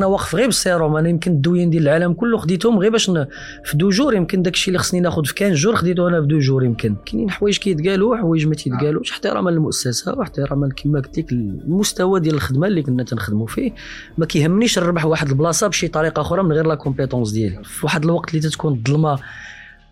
أنا واقف غير بالسيروم أنا يمكن الدوايات ديال العالم كله خديتهم غير باش. في deux jours يمكن داك الشيء اللي خصني ناخذ في 15 jours خديته أنا في deux jours يمكن كاينين حوايج كيتقالوا حوايج ما تيتقالوش احتراما للمؤسسه واحتراما كما قلت لك المستوى ديال الخدمة اللي كنا تنخدموا فيه ما كيهمنيش نربح واحد البلاصة بشي طريقة أخرى من غير la compétence ديالي في واحد الوقت اللي تتكون الظلمة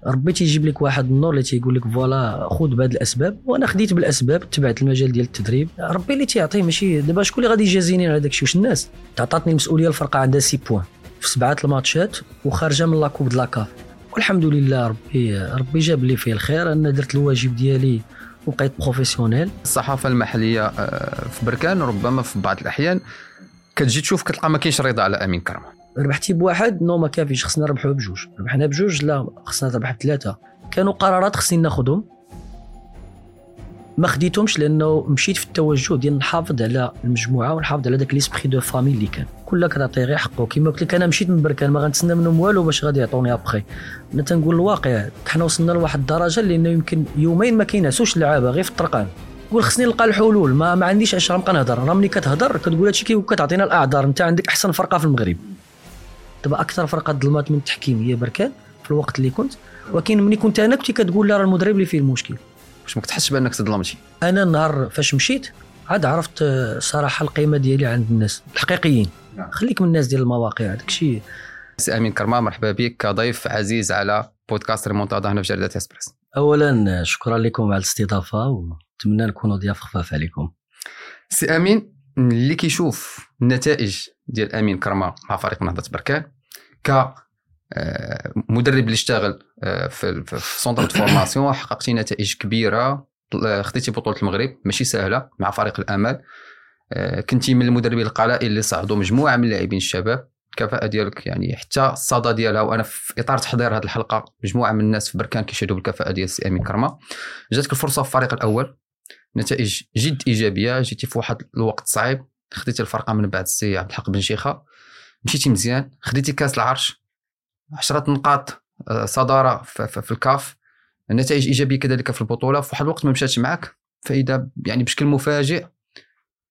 ربي تيجيب لك واحد النور اللي تيقول لك voilà خذ بهذه الأسباب. وأنا خديت بالأسباب تبعت المجال ديال التدريب. ربي اللي تيعطيه ماشي دابا شكون اللي غادي يجازيني على داك الشيء واش الناس؟ تعطاتني المسؤولية الفرقة عندها six points. في سبعة الماتشات وخارجة من la Coupe de la CAF والحمد لله ربي ربي جاب لي فيه الخير. أنا درت الواجب ديالي وبقيت professionnel. الصحافة المحلية آه، في بركان ربما في بعض الأحيان كتجي تشوف كتلقى ما كاينش رضا على أمين كرمه ربحتي بواحد نو ما كافيش خصنا نربحوا بجوج. ربحنا بجوج لا خصنا نربح بثلاثه كانوا قرارات خصني ناخذهم ما خديتهمش لأنه مشيت في التوجه ديال نحافظ على المجموعة ونحافظ على داك l'esprit de famille اللي كان. كل كتعطي غير حقه. كما قلت لك أنا مشيت من بركان ما غنتسنى منهم والو باش غادي يعطوني أبخي. أنا تنقول الواقع حنا وصلنا لواحد الدرجة اللي إنه يمكن يومين ما كينعسوش اللعابة غير في الطرقان. قول خصني نلقى الحلول. ما, ما عنديش اش نبقى نهضر راه ملي كتهضر كتقول هادشي كتعطينا الأعذار. أنت عندك أحسن فرقة في المغرب. دابا أكثر فرقة ظلمات من التحكيم هي بركان في الوقت اللي كنت. ولكن ملي كنت أنا كنت كتقول لا راه المدرب اللي فيه المشكل. واش ما كتحسش بأنك تظلمتي؟ أنا النهار فاش مشيت عاد عرفت آه، صراحة القيمة ديالي عند الناس الحقيقيين. نعم. خليك من الناس ديال المواقع داك الشيء. سي أمين كرمه مرحبا بك. كضيف عزيز على بودكاست ريمونتادا هنا في جريدة اسبريس اولا شكرا لكم على الاستضافة ونتمنى نكونوا ضياف خفاف عليكم. سي أمين اللي كيشوف النتائج ديال امين كرمه مع فريق نهضه بركان ك آه، مدرب اللي اشتغل آه، في centre de formation حققتي نتائج كبيرة آه، خديتي بطولة المغرب ماشي سهلة مع فريق الأمل كنتي من المدربين القلائل اللي صعدوا مجموعة من اللاعبين الشباب الكفاءه ديالك يعني حتى الصدى ديالها وأنا في إطار تحضير هذه الحلقة مجموعة من الناس في بركان كيشهدوا بالكفاءة ديال سي أمين كرمه جاتك الفرصة في الفريق الأول نتائج جد إيجابية جيتي في واحد الوقت صعيب خديتي الفرقة من بعد السي عبد الحق بن شيخة مشيتي مزيان خديتي كاس العرش 10 نقاط آه، صدارة في الكاف النتائج إيجابية كذلك في البطولة في واحد الوقت ما مشاتش معك فإذا يعني بشكل مفاجئ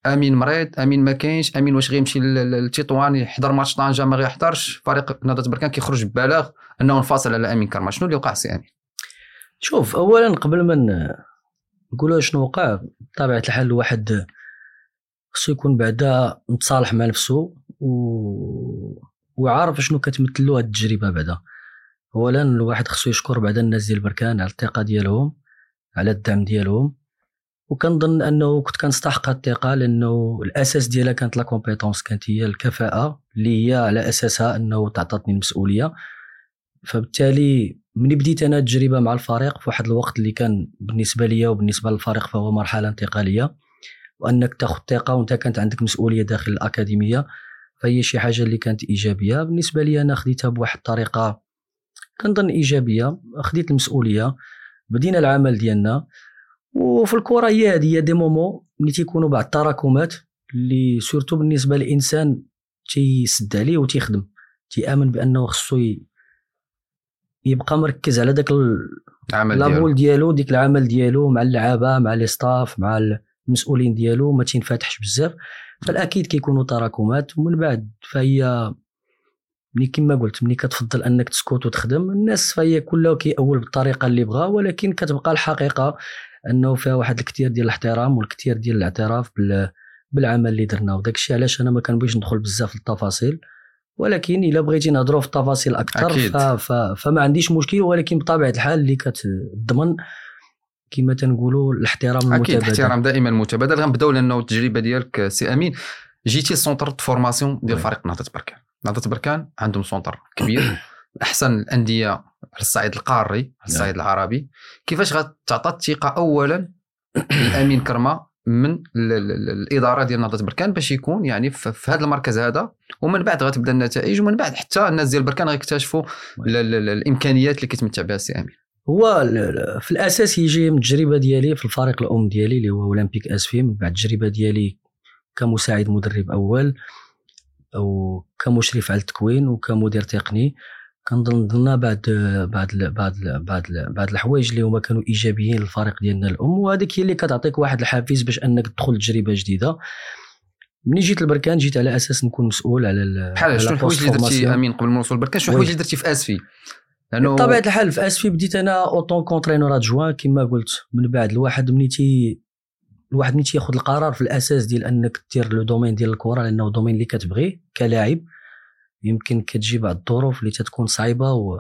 أمين مريض أمين ما كاينش أمين واش غيمشي للتطوان يحضر ماتش طنجة ما غيحضرش فريق نهضة بركان كيخرج ببلاغ أنه انفصل على أمين كرما شنو اللي وقع سي أمين؟ شوف اولا قبل ما نقولوا شنو وقع بطبيعة الحال الواحد خصو يكون بعدا متصالح مع نفسه و... وعارف شنو كتمثل له هاد التجربة بعدا. اولا الواحد خصو يشكر بعدا الناس ديال بركان على الثقة ديالهم على الدعم ديالهم وكنظن أنه كنت كنستحق الثقة لأنه الأساس ديالها كانت لا كومبيتونس كانت هي الكفاءة اللي هي على أساسها أنه تعطاتني المسؤولية. فبالتالي ملي بديت أنا التجربة مع الفريق في واحد الوقت اللي كان بالنسبة ليا وبالنسبة للفريق فهو مرحلة انتقالية. وأنك تاخذ ثقة وأنت كانت عندك مسؤولية داخل الأكاديمية فهي شي حاجة اللي كانت إيجابية. بالنسبة لي أنا خديتها بواحد الطريقة كنظن إيجابية خديت المسؤولية بدينا العمل ديالنا وفي الكرة هي هذه هي des moments ملي تيكونوا بعض التراكمات اللي surtout بالنسبة للإنسان تيسد عليه وتيخدم تيآمن بأنه خصو يبقى مركز على داك العمل لابول ديالو. ديك العمل ديالو مع اللعابة مع le staff مع المسؤولين ديالو ما تينفتحش بزاف فالأكيد كيكونوا تراكمات. ومن بعد فهي ملي كما قلت ملي كتفضل أنك تسكت وتخدم الناس فهي كلها كيأول بالطريقة اللي بغا. ولكن كتبقى الحقيقة أنه فيها واحد الكثير ديال الاحترام والكثير ديال الاعتراف بالعمل اللي درنا وداك الشيء علاش أنا ما كنبغيش ندخل بزاف في التفاصيل ولكن إلا بغيتي نهضروا في التفاصيل أكثر ف... ف... فما عنديش مشكل. ولكن بطبيعة الحال اللي كتضمن كما تنقولوا الاحترام المتبادل. أكيد الاحترام دائما متبادل. غنبداو لأنه التجربة ديالك سي أمين. جيتي centre formation ديال فريق نهضه بركان. نهضه بركان عندهم centre كبير. أحسن الأندية على الصعيد القاري على الصعيد نعم. العربي. كيفاش غتعطى الثقة اولا لامين كرمة من الإدارة ديال نهضه بركان باش يكون يعني في هذا المركز هذا. ومن بعد غتبدأ النتائج ومن بعد حتى الناس ديال بركان غيكتشفوا الإمكانيات اللي كيتمتع بها السي أمين. هو في الأساس يجي من التجربة ديالي في الفريق الأم ديالي اللي هو أولمبيك اسفي من بعد التجربة ديالي كمساعد مدرب أول أو كمشرف على التكوين وكمدير تقني. كنظن ضلنا بعد بعد بعد بعد بعد الحوايج اللي هما كانوا إيجابيين للفريق ديالنا الأم. وهذيك هي اللي كتعطيك واحد الحافز باش أنك تدخل تجربة جديدة. ملي جيت لبركان جيت على أساس نكون مسؤول على ال- بحال شنو الحوايج اللي درتي. أمين قبل ما نوصل بركان شنو. الحوايج اللي درتي في اسفي لأنه بطبيعة الحال في اسفي بديت أنا en tant qu'entraîneur adjoint كما قلت من بعد الواحد ملي تي الواحد ملي تياخذ القرار في الأساس ديال أنك دير le domaine ديال الكرة لأنه domaine اللي كتبغيه كلاعب. يمكن كتجي بعض الظروف اللي تتكون صعيبة و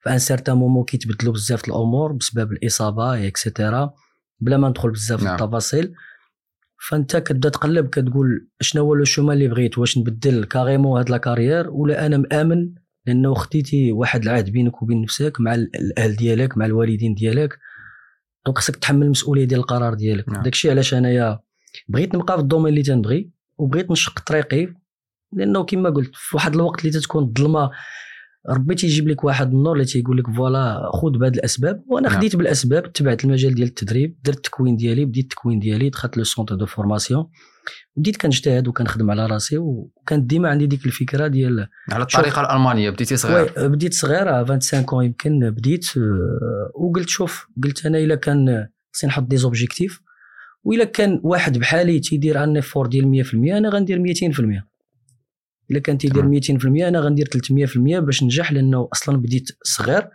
في un certain moment كيتبدلوا بزاف الأمور بسبب الإصابة et cetera بلا ما ندخل بزاف في نعم. التفاصيل. فأنت كتبدا تقلب كتقول شنو هو le chemin اللي بغيت؟ واش نبدل carrément هاد la carrière ولا أنا مآمن لأنه خديتي واحد العهد بينك وبين نفسك مع ال- الأهل ديالك مع الوالدين ديالك donc خصك تحمل المسؤولية ديال القرار ديالك نعم. داكشي علاش أنايا بغيت نبقى في ال domaine اللي تنبغي وبغيت نشق طريقي لأنه كما قلت في واحد الوقت اللي تتكون الظلمة ربي تيجيب لك واحد النور اللي تيقول لك voilà خذ بهاد الأسباب وأنا نعم. خديت بالأسباب تبعت المجال ديال التدريب درت التكوين ديالي بديت التكوين ديالي دخلت le centre de formation بديت كنجتهد وكنخدم على راسي وكانت ديما عندي ديك الفكرة ديال على الطريقة الألمانية بديتي صغير. بديت صغير à 25 ans يمكن بديت آه، وقلت شوف قلت أنا إلا كان خصني نحط des objectifs وإلا كان واحد بحالي تيدير un effort ديال 100% أنا غندير 200% إلا كان تيدير 200% أنا غندير 300% باش ننجح لأنه أصلا بديت صغير.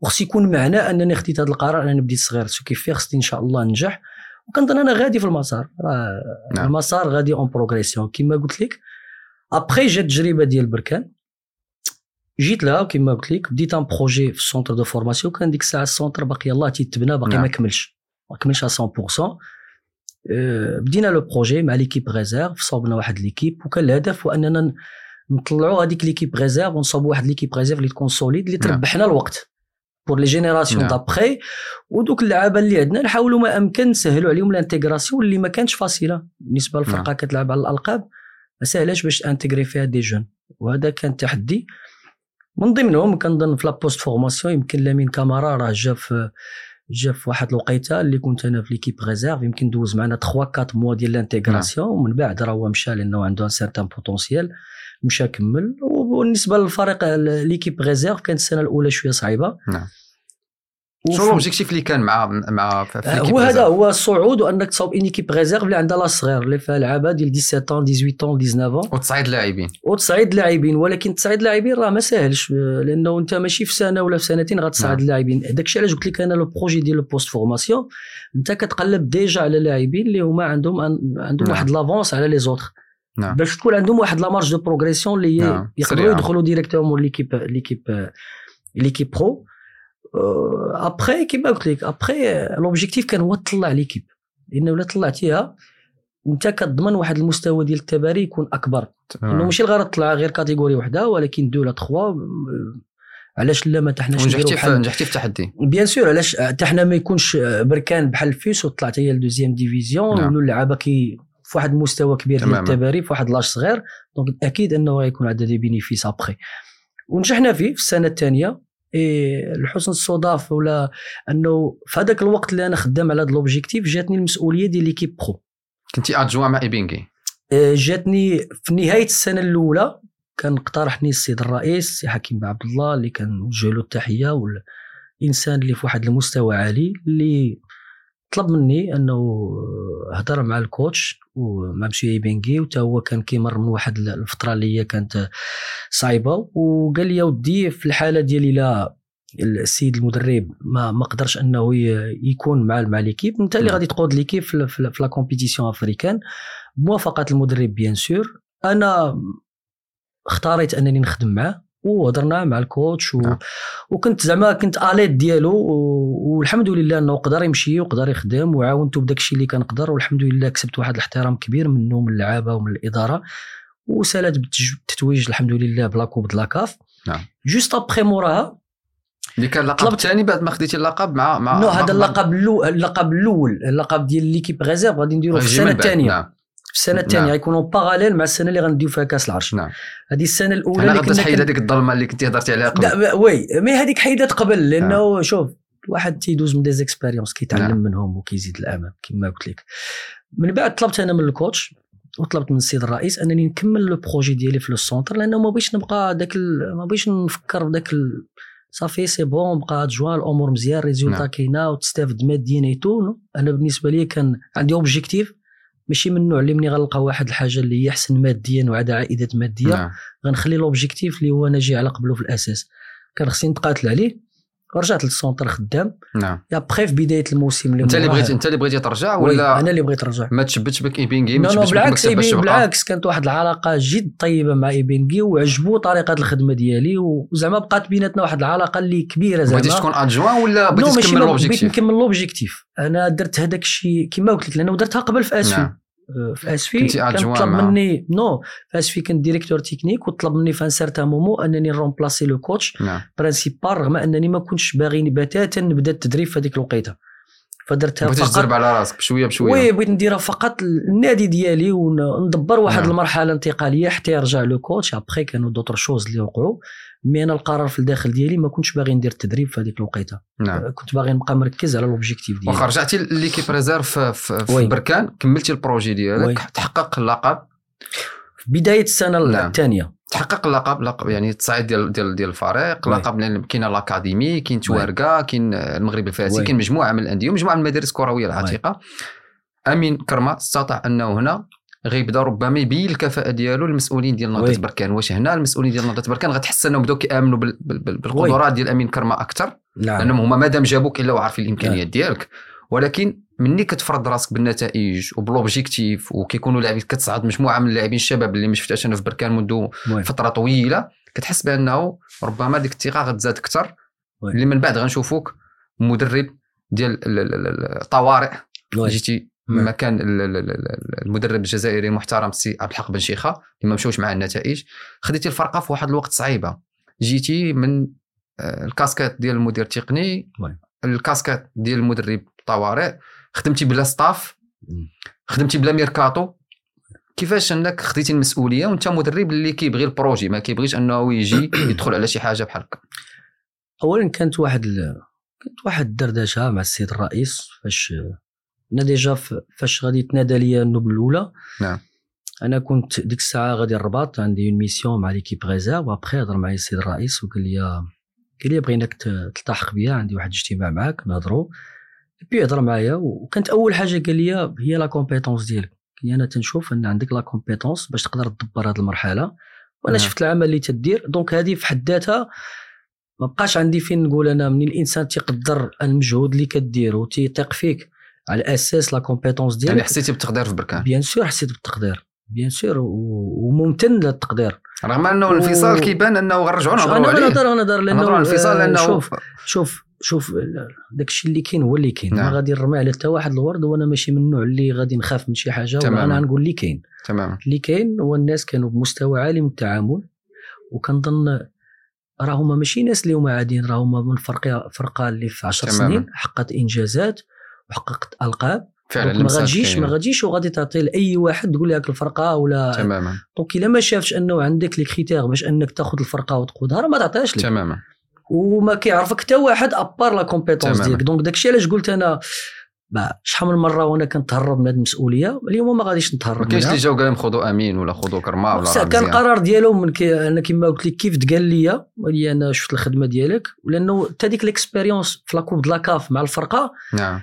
وخص يكون معناه أنني خديت هذا القرار انني بديت صغير. سو كيف خصني إن شاء الله ننجح. وكنظن أنا غادي في المسار. راه نعم. المسار غادي en progression كما قلت لك. ابخي جات التجربه ديال بركان جيت لها وكما قلت لك بديت un projet في ال centre de formation كان ديك الساعة ال centre باقي يلاه تيتبنى باقي نعم. ما كملش. ما كملش 100% أه، بدينا le projet مع l'équipe réserve صوبنا واحد l'équipe وكان الهدف هو أننا نطلعوا هذيك l'équipe réserve ونصاوبوا واحد l'équipe réserve اللي تكون solide اللي نعم. تربحنا الوقت. pour les générations. d'après ودوك اللعابه اللي عندنا نحاولوا ما امكن نسهلوا عليهم ال intégration اللي ما كانتش فاصله بالنسبة للفرقه. كتلعب على الالقاب ما سهلاش باش intégrer فيها des jeunes وهذا كان تحدي من ضمنهم كنظن في la post-formation يمكن لامين كامارا راه جا في جا في واحد الوقيته اللي كنت أنا في l'équipe réserve يمكن دوز معنا 3 4 mois ديال l'intégration ومن بعد راه هو مشى لأنه عنده un certain potentiel مشى كمل وبالنسبة للفريق l'équipe réserve كانت السنة الأولى شوية صعيبة نعم. شنو ال objectif اللي كان مع مع آه، هو هذا؟ هو الصعود وانك تصاوب une équipe réserve اللي عندها l'âge صغير اللي فيها لعابة ديال 17 18 19 وتصعيد لاعبين وتصعيد لاعبين ولكن تصعيد لاعبين راه ما ساهلش آه، لأنه أنت ماشي في سنة ولا في سنتين غتصعد نعم. اللاعبين داكشي علاش قلت لك أنا le projet ديال ال post-formation أنت كتقلب déjà على لاعبين اللي هما عندهم عندهم نعم. واحد l'avance على les autres نعم. باش تكون عندهم واحد la marge de progression اللي هي نعم. يقدروا. يدخلوا directement l'équipe l'équipe l'équipe pro après كيما قلت لك après l'objectif كان هو تطلع l'équipe لأنه الا طلعتيها أنت كتضمن واحد المستوى ديال التباري يكون أكبر إنه ماشي غير تطلع غير catégorie وحدة ولكن دو ولا تخوا علاش لا ما تحناش ونجحتي في نجحتي في التحدي bien sûr علاش حتى حنا ما يكونش بركان بحال ال FUS وطلعت هي la deuxième division نعم. ولو اللعابة كي في واحد المستوى كبير ديال. التباري في واحد l'âge صغير. donc أكيد أنه غيكون عندها des bénéfices après. ونجحنا فيه في السنة الثانية. إيه لحسن الصدف ولا أنه في هذاك الوقت اللي أنا خدام على هذا l'objectif جاتني المسؤولية ديال l'équipe pro كنتي adjoint مع ايبينغي جاتني في نهاية السنة الأولى. كان اقترحني السيد الرئيس سي حكيم بن عبد الله اللي كان له التحية والإنسان اللي في واحد المستوى عالي اللي طلب مني انه هضر مع ال coach ومع مسيو بنكي وتا هو كان كيمر من واحد الفترة اللي هي كانت صعيبه وقال لي يا ودي في الحالة ديالي لا السيد المدرب ما ما قدرش انه يكون مع مع l'équipe. انت اللي نعم. غادي تقود l'équipe في la compétition africaine. بموافقة المدرب bien sûr. أنا اختاريت أنني نخدم معاه. وهضرنا مع ال coach و... نعم. وكنت زعما كنت à l'aide ديالو و... والحمد لله إنه قدر يمشي وقدر يخدم وعاونته بداك الشيء اللي كنقدر والحمد لله كسبت واحد الاحترام كبير منه من اللعابة ومن الإدارة وسالت بالتتويج الحمد لله ب la coupe de la CAF نعم. juste après موراها اللي كان اللقب الثاني بعد ما خديتي اللقب مع مع non هذا اللقب اللقب الأول اللقب ديال l'équipe réserve غادي نديرو في السنة. الثانية نعم السنة الثانية نعم. غيكونوا parallèle مع السنة اللي غنديو فيها كاس العرش نعم هذه السنة الأولى اللي غادي كنا تحيد هذيك الظلمة اللي كنتي هضرتي عليها قبل لا oui mais هذيك حيدت قبل لأنه شوف الواحد تيدوز من des expériences كيتعلم نعم. منهم وكيزيد الأمام كما قلت لك من بعد طلبت أنا من ال coach وطلبت من السيد الرئيس أنني نكمل le projet ديالي في le centre لأنه ما بغيتش نبقى داك. ما بغيتش نفكر بداك ال... صافي c'est bon بقى adjoint الأمور مزيان résultats نعم. كاينة وتستافد ماديا et tout non. أنا بالنسبة لي كان عندي objectif ماشي من النوع اللي مني غنلقى واحد الحاجة اللي هي أحسن ماديا وعندها عائدات مادية نعم. غنخلي l'objectif اللي هو ناجي على قبله في الأساس. كان خصني نتقاتل عليه ورجعت لل centre خدام. نعم. يا بخي في بداية الموسم اللي أنت اللي بغيتي أنت اللي بغيتي ترجع ولا أنا اللي بغيت نرجع. ما تشبتش بك ايبينغي mais non تشبتش بك بالعكس إيبين- تبقى بالعكس كانت واحد العلاقة جد طيبة مع ايبينغي وعجبو طريقة الخدمة ديالي وزعما بقات بيناتنا واحد العلاقة اللي كبيرة زعما. بغيتيش تكون adjoint ولا بغيتي تكمل ما- بغيت l'objectif نكمل l'objectif أنا درت هذاك الشيء كما قلت لك لأنه درتها قبل في اسفي نعم. آه، في اسفي كان طلب مع- مني non في اسفي كنت directeur technique وطلب مني في un certain moment أنني ن remplacer le coach principal رغم أنني ما كنتش باغي بتاتا نبدأ التدريب في هذيك الوقيتة. فدرتها بغيتي تجرب على راسك بشوية بشوية oui بغيت نديرها فقط النادي ديالي وندبر واحد نعم. المرحلة انتقالية حتى يرجع le coach après كانوا d'autres choses اللي وقعوا mais أنا القرار في الداخل ديالي ما كنتش باغي ندير التدريب في هذيك الوقيتة نعم كنت باغي نبقى مركز على l'objectif ديالي واخا رجعتي l'équipe réserve في, في, oui. بركان كملتي ال projet. ديالك تحقق اللقب في بداية السنة نعم. الثانية تحقق اللقب لقب يعني التصعيد ديال ديال ديال الفريق. لقب لأن كاين الاكاديمي كاين توارقة كاين المغرب الفاسي. كاين مجموعة من الأندية ومجموعة من المدارس الكروية العتيقة. أمين كرما استطاع أنه هنا غيبدا ربما يبين الكفاءة ديالو للمسؤولين ديال. نهضة بركان. واش هنا المسؤولين ديال نهضة بركان؟ غتحس أنهم بداو كيآمنوا بال- بال- بال- بالقدرات ديال أمين كرما أكثر نعم. لأنهم هما مادام جابوك إلا وعارفين الإمكانيات ديالك. ولكن مني كتفرض راسك بالنتائج وب l'objectif وكيكونوا لاعبين كتصعد مجموعه من اللاعبين الشباب اللي ما شفتهاش أنا في بركان منذ. فترة طويلة كتحس بأنه ربما ديك الثقة غتزاد أكثر. اللي من بعد غنشوفوك مدرب ديال ال- ال- ال- الطوارئ. جيتي. مكان ال- ال- ال- ال- المدرب الجزائري المحترم السي عبد الحق بن شيخة اللي ما مشاوش مع النتائج خديتي الفرقة في واحد الوقت صعيبة جيتي من آه، الكاسكات ديال المدير التقني. الكاسكات ديال المدرب الطوارئ خدمتي بلا staff. خدمتي بلا ميركاتو كيفاش انك خديتي المسؤولية وانت مدرب اللي كيبغي ال projet ما كيبغيش انه يجي يدخل على شي حاجة بحال هكا اولا كانت واحد ال... كانت واحد الدردشة مع السيد الرئيس فاش أنا déjà فاش غادي تنادى ليا النوبة الأولى نعم. أنا كنت ديك الساعة غادي الرباط عندي en mission مع l'équipe réserve و après هضر معايا السيد الرئيس وقال لي قال لي بغيناك تلتحق بيا عندي واحد الاجتماع معاك نهضروا puis هضر معايا وكانت أول حاجة قال لي هي la compétence ديالك. لي أنا تنشوف أن عندك la compétence باش تقدر تدبر هذه المرحلة وأنا نعم. شفت العمل اللي تدير. donc هذه في حد ذاتها ما بقاش عندي فين نقول أنا من الإنسان تيقدر المجهود اللي كدير وتيثق فيك. على أساس la compétence يعني ديالك حسيتي بالتقدير في بركان bien sûr حسيت بالتقدير bien sûr و- وممتن للتقدير رغم أنه و- الانفصال كيبان أنه غنرجعوا نهضروا أنا عليه نهضر نهضر لأنه نهضروا الانفصال آه، لأنه شوف شوف شوف داك الشيء اللي كاين هو اللي كاين نعم. ما غادي نرمي على حتى واحد الورد وأنا ماشي من النوع اللي غادي نخاف من شي حاجة تماماً. وأنا غنقول اللي كاين تماما اللي كاين هو الناس كانوا بمستوى عالي من التعامل وكنظن راه هما ماشي ناس اللي هما عاديين راه هما من فرقة فرقة اللي في 10 تماماً. سنين حققت إنجازات وحققت ألقاب فعلا ما كاينة. ما غاديش وغادي تعطي لأي واحد تقول لك الفرقة ولا تماما donc إلا ما شافش أنه عندك les critères باش أنك تاخذ الفرقة وتقودها راه ما تعطيهاش لك تماما وما كيعرفك حتى واحد à part la compétence. ديالك donc داكشي علاش قلت أنا شحال من مرة وأنا كنتهرب من هذه المسؤولية اليوم ما غاديش نتهرب ما كاينش منها اللي جاو قال لهم خذوا أمين ولا خذوا كرما ولا كان. قرار ديالهم من كي أنا كما قلت لك كيف تقال لي ولي أنا شفت الخدمة ديالك ولأنه حتى ديك l'expérience في la coupe de la CAF مع الفرقة نعم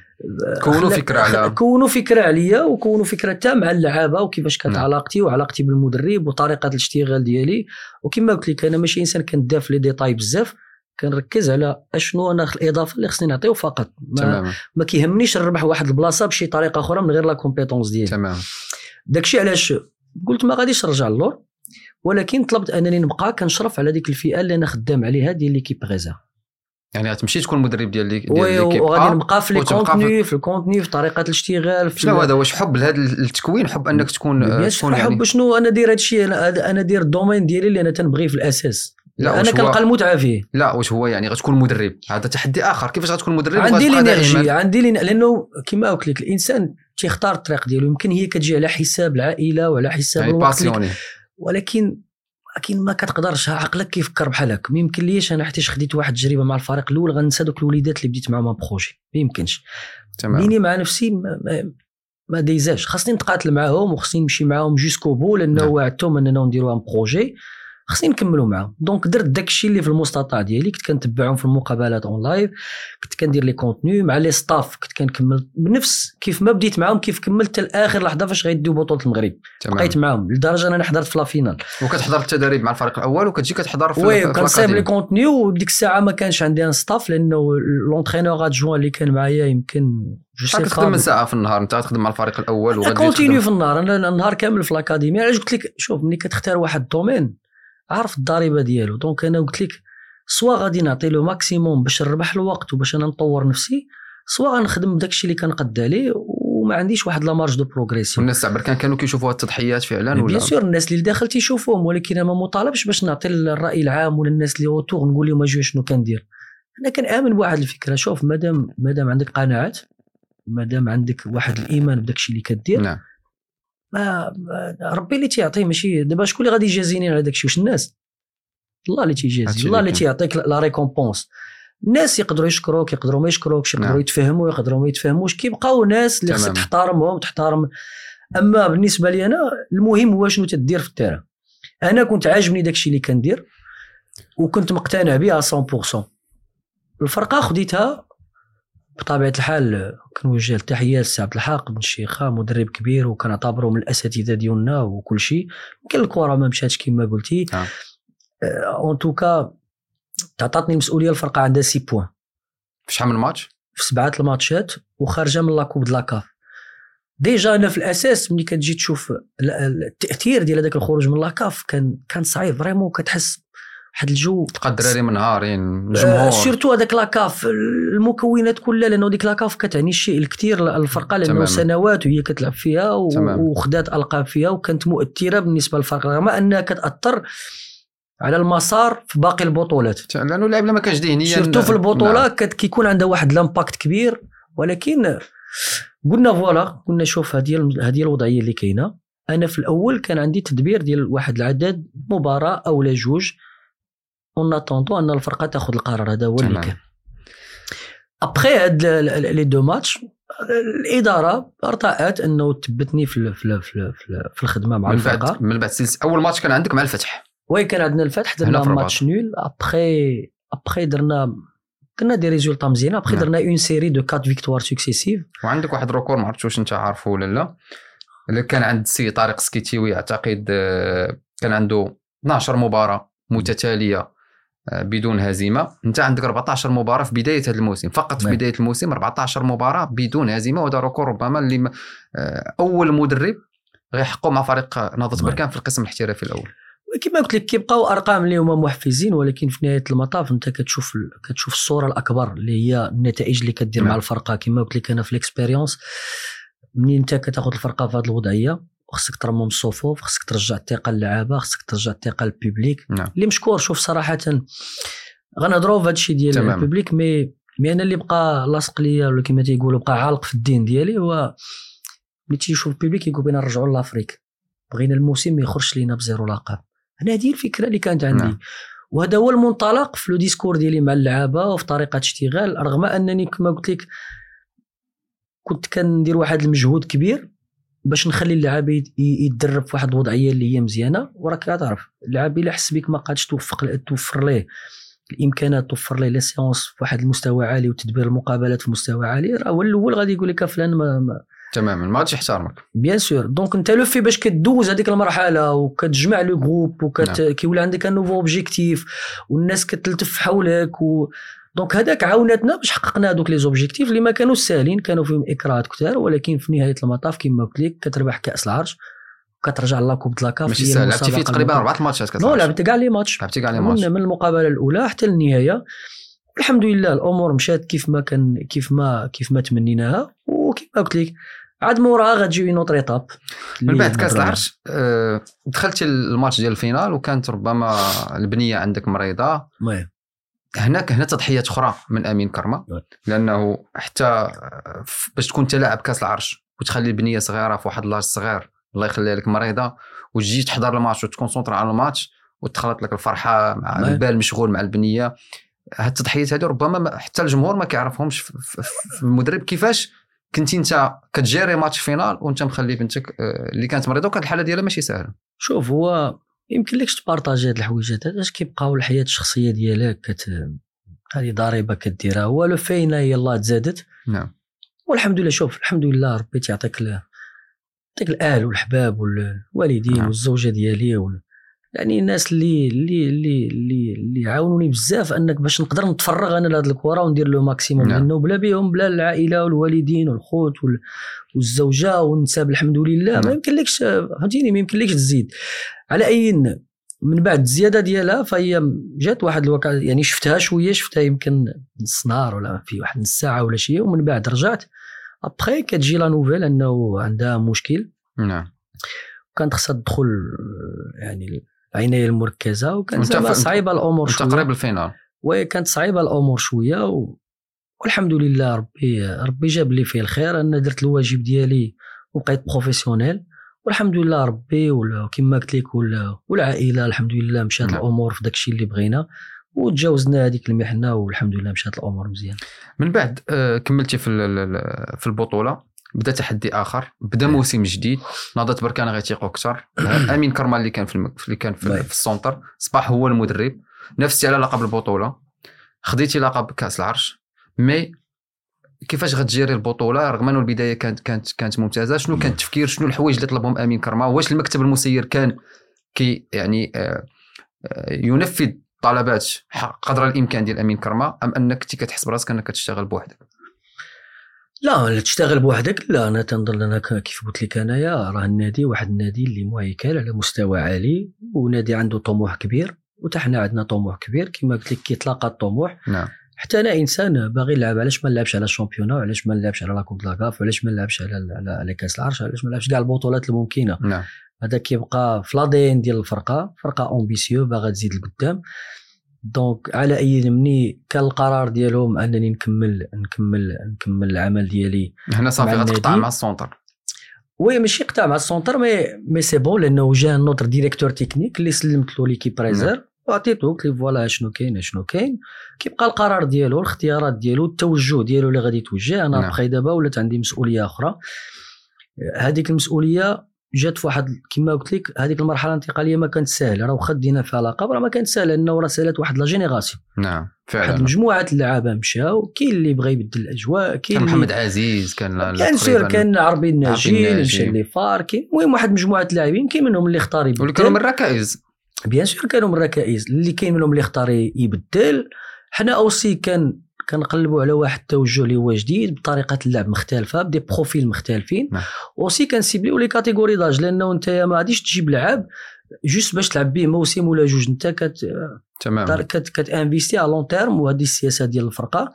كونوا خلا- فكرة على- كونوا فكرة عليا وكونوا فكرة حتى مع اللعابة وكيفاش كانت نعم. علاقتي وعلاقتي بالمدرب وطريقة الاشتغال ديالي وكما قلت لك أنا ماشي إنسان كندافع les détails بزاف كنركز على أشنو أنا الإضافة اللي خصني نعطيه فقط. ما, ما كيهمنيش نربح واحد البلاصة بشي طريقة أخرى من غير la compétence ديالي. تماما. داكشي علاش قلت ما غاديش نرجع للور ولكن طلبت أنني نبقى كنشرف على ديك الفئة اللي أنا خدام عليها ديال l'équipe غازا يعني غتمشي تكون مدرب ديال l'équi- ديال l'équipe وغادي. نبقى في les contenus في ال contenu في طريقة الاشتغال في شنو هذا؟ واش حب لهذا التكوين؟ حب أنك تكون تكون يعني حب شنو؟ أنا داير هادشي أنا أنا داير ال domaine ديالي اللي أنا تنبغيه في الأساس. لا أنا كنلقى المتعة فيه. لا واش هو يعني غتكون مدرب؟ هذا تحدي آخر. كيفاش غتكون مدرب؟ عندي l'énergie دائماً- عندي l'én- لأنه كما قلت لك الإنسان تيختار الطريق ديالو. يمكن هي كتجي على حساب العائلة وعلى حساب يعني الوقت ولكن ولكن ما كتقدرش. عقلك كيفكر بحال هكا ما يمكن ليش أنا حتى خديت واحد التجربة مع الفريق الأول غنسى دوك الوليدات اللي بديت معاهم projet. ما يمكنش. تمام. بيني مع نفسي ما, ما, ما دايزاش. خاصني نتقاتل معاهم وخصني نمشي معاهم jusqu'au bout لأنه نعم. وعدتهم أننا نديروا un projet. خصني نكملوا معاهم. donc درت داك الشيء اللي في المستطاع ديالي كنت كنتبعهم في المقابلات en live كنت كندير les contenus مع les staffs كنت كنكمل بنفس كيف ما بديت معاهم كيف كملت لآخر لحظة فاش غيديو بطولة المغرب. تمام. بقيت معاهم لدرجة أنا حضرت في la finale وكتحضر التدريب مع الفريق الأول وكتجي كتحضر في oui في وكنصايب لي. كونتوني وديك الساعة ما كانش عندي un staff لأنه l'entraîneur adjoint اللي كان معايا يمكن شحال كتخدم من ساعة في النهار؟ أنت تخدم مع الفريق الأول وغادي continue في النهار. أنا النهار كامل في الأكاديمية. علاش قلت لك شوف ملي كتختار واحد domaine عارف الضريبة ديالو. donc أنا قلت لك soit غادي نعطي له maximum باش نربح الوقت وباش أنا نطور نفسي soit غنخدم بداك الشيء اللي كنقد عليه وما عنديش واحد la marge de progression والناس تاع بركان كانوا كيشوفوا التضحيات فعلا ولا؟ bien sûr الناس اللي داخل تيشوفوهم ولكن أنا ما مطالبش باش نعطي الرأي العام ولا الناس اللي autour نقول لهم أجي شنو كندير. أنا كنآمن بواحد الفكرة. شوف مادام مادام عندك قناعات مادام عندك واحد الإيمان بداك الشيء اللي كدير نعم. ما ربي اللي تيعطي ماشي دابا شكون اللي غادي يجازيني على داك الشيء واش الناس؟ الله اللي تيجازي الله اللي. تيعطيك la récompense الناس يقدروا يشكروك يقدروا ما يشكروكش يقدروا نعم. يتفهموا يقدروا ما يتفهموش. كيبقاو ناس اللي خصك. تحترمهم تحترم. أما بالنسبة لي أنا المهم هو شنو تدير في ال terrain. أنا كنت عاجبني داك الشيء اللي كندير وكنت مقتنع به 100% الفرقة خديتها بطبيعة الحال كنوجه التحيه لسي عبد الحق بن الشيخه مدرب كبير وكنعتبره من الأساتذة ديالنا وكل شيء. يمكن الكره ما مشاتش كما قلتي. نعم. en tout cas تعطاتني المسؤولية الفرقة عندها six points في شحال من ماتش في سبعة الماتشات وخارجة من la coupe de la CAF déjà أنا في الأساس ملي كتجي تشوف ال- ال- التأثير ديال هذاك الخروج من la CAF كان كان صعيب vraiment كتحس واحد الجو تلقى الدراري منهارين آه، الجمهور surtout هذاك la CAF المكونات كلها لأنه ديك la CAF كتعني الشيء الكثير للفرقه لأنه. سنوات وهي كتلعب فيها. وخدات ألقاب فيها وكانت مؤثرة بالنسبة للفرقة رغم أنها كتأثر على المسار في باقي البطولات لأنه اللاعب لما كانش ذهنيا surtout في نعم. البطوله كت كيكون عندها واحد l'impact كبير ولكن قلنا voilà قلنا شوف هذه هذه الوضعية اللي كاينة أنا في الأول كان عندي تدبير ديال واحد العدد مباراة أو لا جوج en attendant ان الفرقه تاخذ القرار هذا هو اللي. كان ابخي هاد les deux matchs الإدارة أرتأت إنه تثبتني في في في ال- في ال- في الخدمة مع الفرقة. من بعد أول ماتش كان عندك مع الفتح. oui كان عندنا الفتح درنا. match nul. ابخي ابخي درنا درنا des résultats مزيانه ابخي نعم. درنا une série de 4 victoires successives وعندك واحد ال record ما عرفتش واش انت عارفه ولا لا. اللي كان عند السي طارق سكيتيوي أعتقد آه، كان عنده 12 مباراة متتالية. بدون هزيمة أنت عندك 14 مباراة في بداية هذا الموسم فقط في نعم. بداية الموسم 14 مباراة بدون هزيمة وهذا record ربما اللي آه، أول مدرب غيحققوا مع فريق نهضه نعم. بركان في القسم الاحترافي الأول كما قلت لك كيبقاو أرقام اللي هما محفزين ولكن في نهاية المطاف أنت كتشوف ال- كتشوف الصورة الأكبر اللي هي النتائج اللي كدير نعم. مع الفرقة كما قلت لك أنا في ال expérience منين أنت كتاخذ الفرقة في هذه الوضعية خصك ترمم الصفوف خصك ترجع الثقة للعابة خصك ترجع الثقة لل public نعم. اللي مشكور شوف صراحة غنهضروا في هذا الشيء ديال تمام. ال public مي مي أنا اللي بقى لاصق ليا ولا كما تيقولوا بقى عالق في الذهن ديالي هو ملي تيشوف ال public يقول بغينا نرجعوا l'Afrique. بغينا الموسم ما يخرجش لينا بزيرو لقب. أنا هذه الفكرة اللي كانت عندي. نعم. وهذا هو المنطلق في le discours ديالي مع اللعابة وفي طريقة اشتغال رغم أنني كما قلت لك كنت كندير واحد المجهود كبير باش نخلي ي- يتدرب في واحد الوضعية اللي هي مزيانة وراك كتعرف اللعاب إلا حس بك ما قادش توفق توفر ليه. الإمكانات توفر ليه. les séances في واحد المستوى عالي وتدبير المقابلات في مستوى عالي راه هو الأول غادي يقول لك فلان ما, ما تماما. ما غاديش يحترمك. bien sûr donc انت لو في باش كدوز هذيك المرحلة وكتجمع le groupe وكت نعم. كيولي عندك un nouveau objectif والناس كتلتف حولك و donc هذاك عاوناتنا باش حققنا هذوك les objectifs اللي ما كانوش ساهلين كانوا فيهم اكراهات كثار ولكن في نهاية المطاف كما قلت لك كتربح كأس العرش وكترجع la coupe de la CAF ماشي سهل. لعبتي فيه تقريبا. أربعة الماتشات non كتلعب لعبت كاع les matchs. لعبتي كاع les matchs. من المقابلة الأولى حتى النهاية. الحمد لله الأمور مشات كيف ما كان كيف ما كيف ما تمنيناها. وكيف ما قلت لك عاد موراها غتجي une autre étape من بعد كأس العرش آه، دخلتي الماتش ديال la finale وكانت ربما البنية عندك مريضة. هناك هنا تضحيات أخرى من أمين كرمة نعم. لأنه حتى باش تكون تلاعب كاس العرش وتخلي البنية صغيرة في واحد l'âge صغير الله يخليها لك مريضة وتجي تحضر الماتش وت concentrer على الماتش وتخلط لك الفرحة مع نعم. البال مشغول مع البنية هاد التضحيات هذه ربما ما- حتى الجمهور ما كيعرفهمش في- المدرب كيفاش كنتي انت كت gérer match finale وانت مخلي بنتك آه، اللي كانت مريضة وكانت الحالة ديالها ماشي سهله شوف هو يمكن لكش ت partager هاد الحويجات. هاد اش كيبقاو الحياة الشخصية ديالك كت هذه ضريبة كديرها؟ هو لو فاينه يلاه تزادت. نعم. والحمد لله شوف الحمد لله ربي تيعطيك ال- يعطيك الاهل والحباب والوالدين نعم. والزوجة ديالي وال... يعني الناس اللي اللي اللي اللي, اللي عاونوني بزاف انك باش نقدر نتفرغ أنا لهاد الكره وندير le maximum نعم. لأنه بلا بهم بلا العائلة والوالدين والخوت وال... والزوجة والنساب الحمد لله. نعم. ما يمكن لكش فهمتيني؟ ما يمكن لكش تزيد. على أي من بعد الزيادة ديالها فهي جات واحد الوقت يعني شفتها شوية شفتها يمكن نص نهار ولا في واحد نص ساعة ولا شي ومن بعد رجعت. après كتجي la nouvelle أنه عندها مشكل. نعم. كانت خصها تدخل يعني العنايه المركزة وكان زعما صعيبة الأمور شوية. قريب la finale وكانت صعيبة الأمور شوية و... والحمد لله ربي ربي جاب لي فيه الخير. أنا درت الواجب ديالي وبقيت professionnel. والحمد لله ربي ولا- كما قلت لك والعائلة الحمد لله مشات نعم. الأمور في داكشي اللي بغينا. وتجاوزنا هذيك المحنة والحمد لله مشات الأمور مزيان. من بعد آه، كملتي في في البطولة. بدا تحدي آخر بدا موسم جديد. نهضة بركان غيتيقوا أكثر. أمين كرمة اللي كان في الم... اللي كان في. في ال centre صبح هو المدرب. نفستي على لقب البطولة. خديتي لقب كأس العرش. مي كيفاش غتجيري البطولة؟ رغم أنه البداية كانت كانت كانت ممتازة. شنو كان التفكير؟ شنو الحوايج اللي طلبهم أمين كرما واش المكتب المسير كان كي يعني آه، آه، ينفذ طلبات قدر الإمكان ديال أمين كرما أم أنك انت كتحس براسك أنك كتشتغل بوحدك؟ لا لا تشتغل بوحدك. لا أنا تنظن أنا كيف قلت لك أنايا راه النادي واحد النادي اللي مهيكل على مستوى عالي ونادي عنده طموح كبير وتا حنا عندنا طموح كبير. كما قلت لك كيتلاقى الطموح. نعم. حتى أنا إنسان باغي نلعب علاش ما نلعبش على ال championnat وعلاش ما نلعبش على la coupe la CAF وعلاش ما نلعبش على على, على كاس العرش علاش ما نلعبش كاع البطولات الممكنة. نعم. هذا كيبقى في l'ADN ديال الفرقة فرقة ambitieuse باغا تزيد لقدام. donc على أي مني كان القرار ديالهم أنني نكمل نكمل نكمل العمل ديالي هنا صافي غتقطع. مع ال centre. oui ماشي قطع مع ال centre mais mais c'est bon لأنه جا notre directeur technique اللي سلمت له l'équipe réserve وعطيتو قلت له voilà شنو كاين شنو كاين. كيبقى القرار ديالو الاختيارات ديالو التوجه ديالو اللي غادي يتوجه. أنا نعم. بقيت دابا ولات عندي مسؤولية أخرى. هذيك المسؤولية جات في واحد كما قلت لك هذيك المرحلة الانتقالية ما كانت سهله راه واخا دينا فيها لقب راه ما كانت سهله لأنه راه سالات واحد la génération. نعم واحد فعلا مجموعة اللعابة مشاو كاين اللي بغى يبدل الأجواء كاين كان محمد عزيز كان كان سير كان عربي الناجي. مشى لي فار كاين المهم واحد مجموعة اللاعبين كاين منهم اللي اختار واللي كانوا من يبدل الركائز. bien sûr كانوا من الركائز. اللي كاين منهم اللي اختار يبدل. حنا aussi كان كنقلبوا على واحد التوجه اللي هو جديد بطريقة اللعب مختلفة ب des profils مختلفين. نعم. aussi كن cibler يو les catégories d'âge لأنه أنت ما غاديش تجيب لعاب juste باش تلعب به موسم ولا جوج. أنت كت تمام. كت كت investir على long terme وهذه السياسة ديال الفرقة.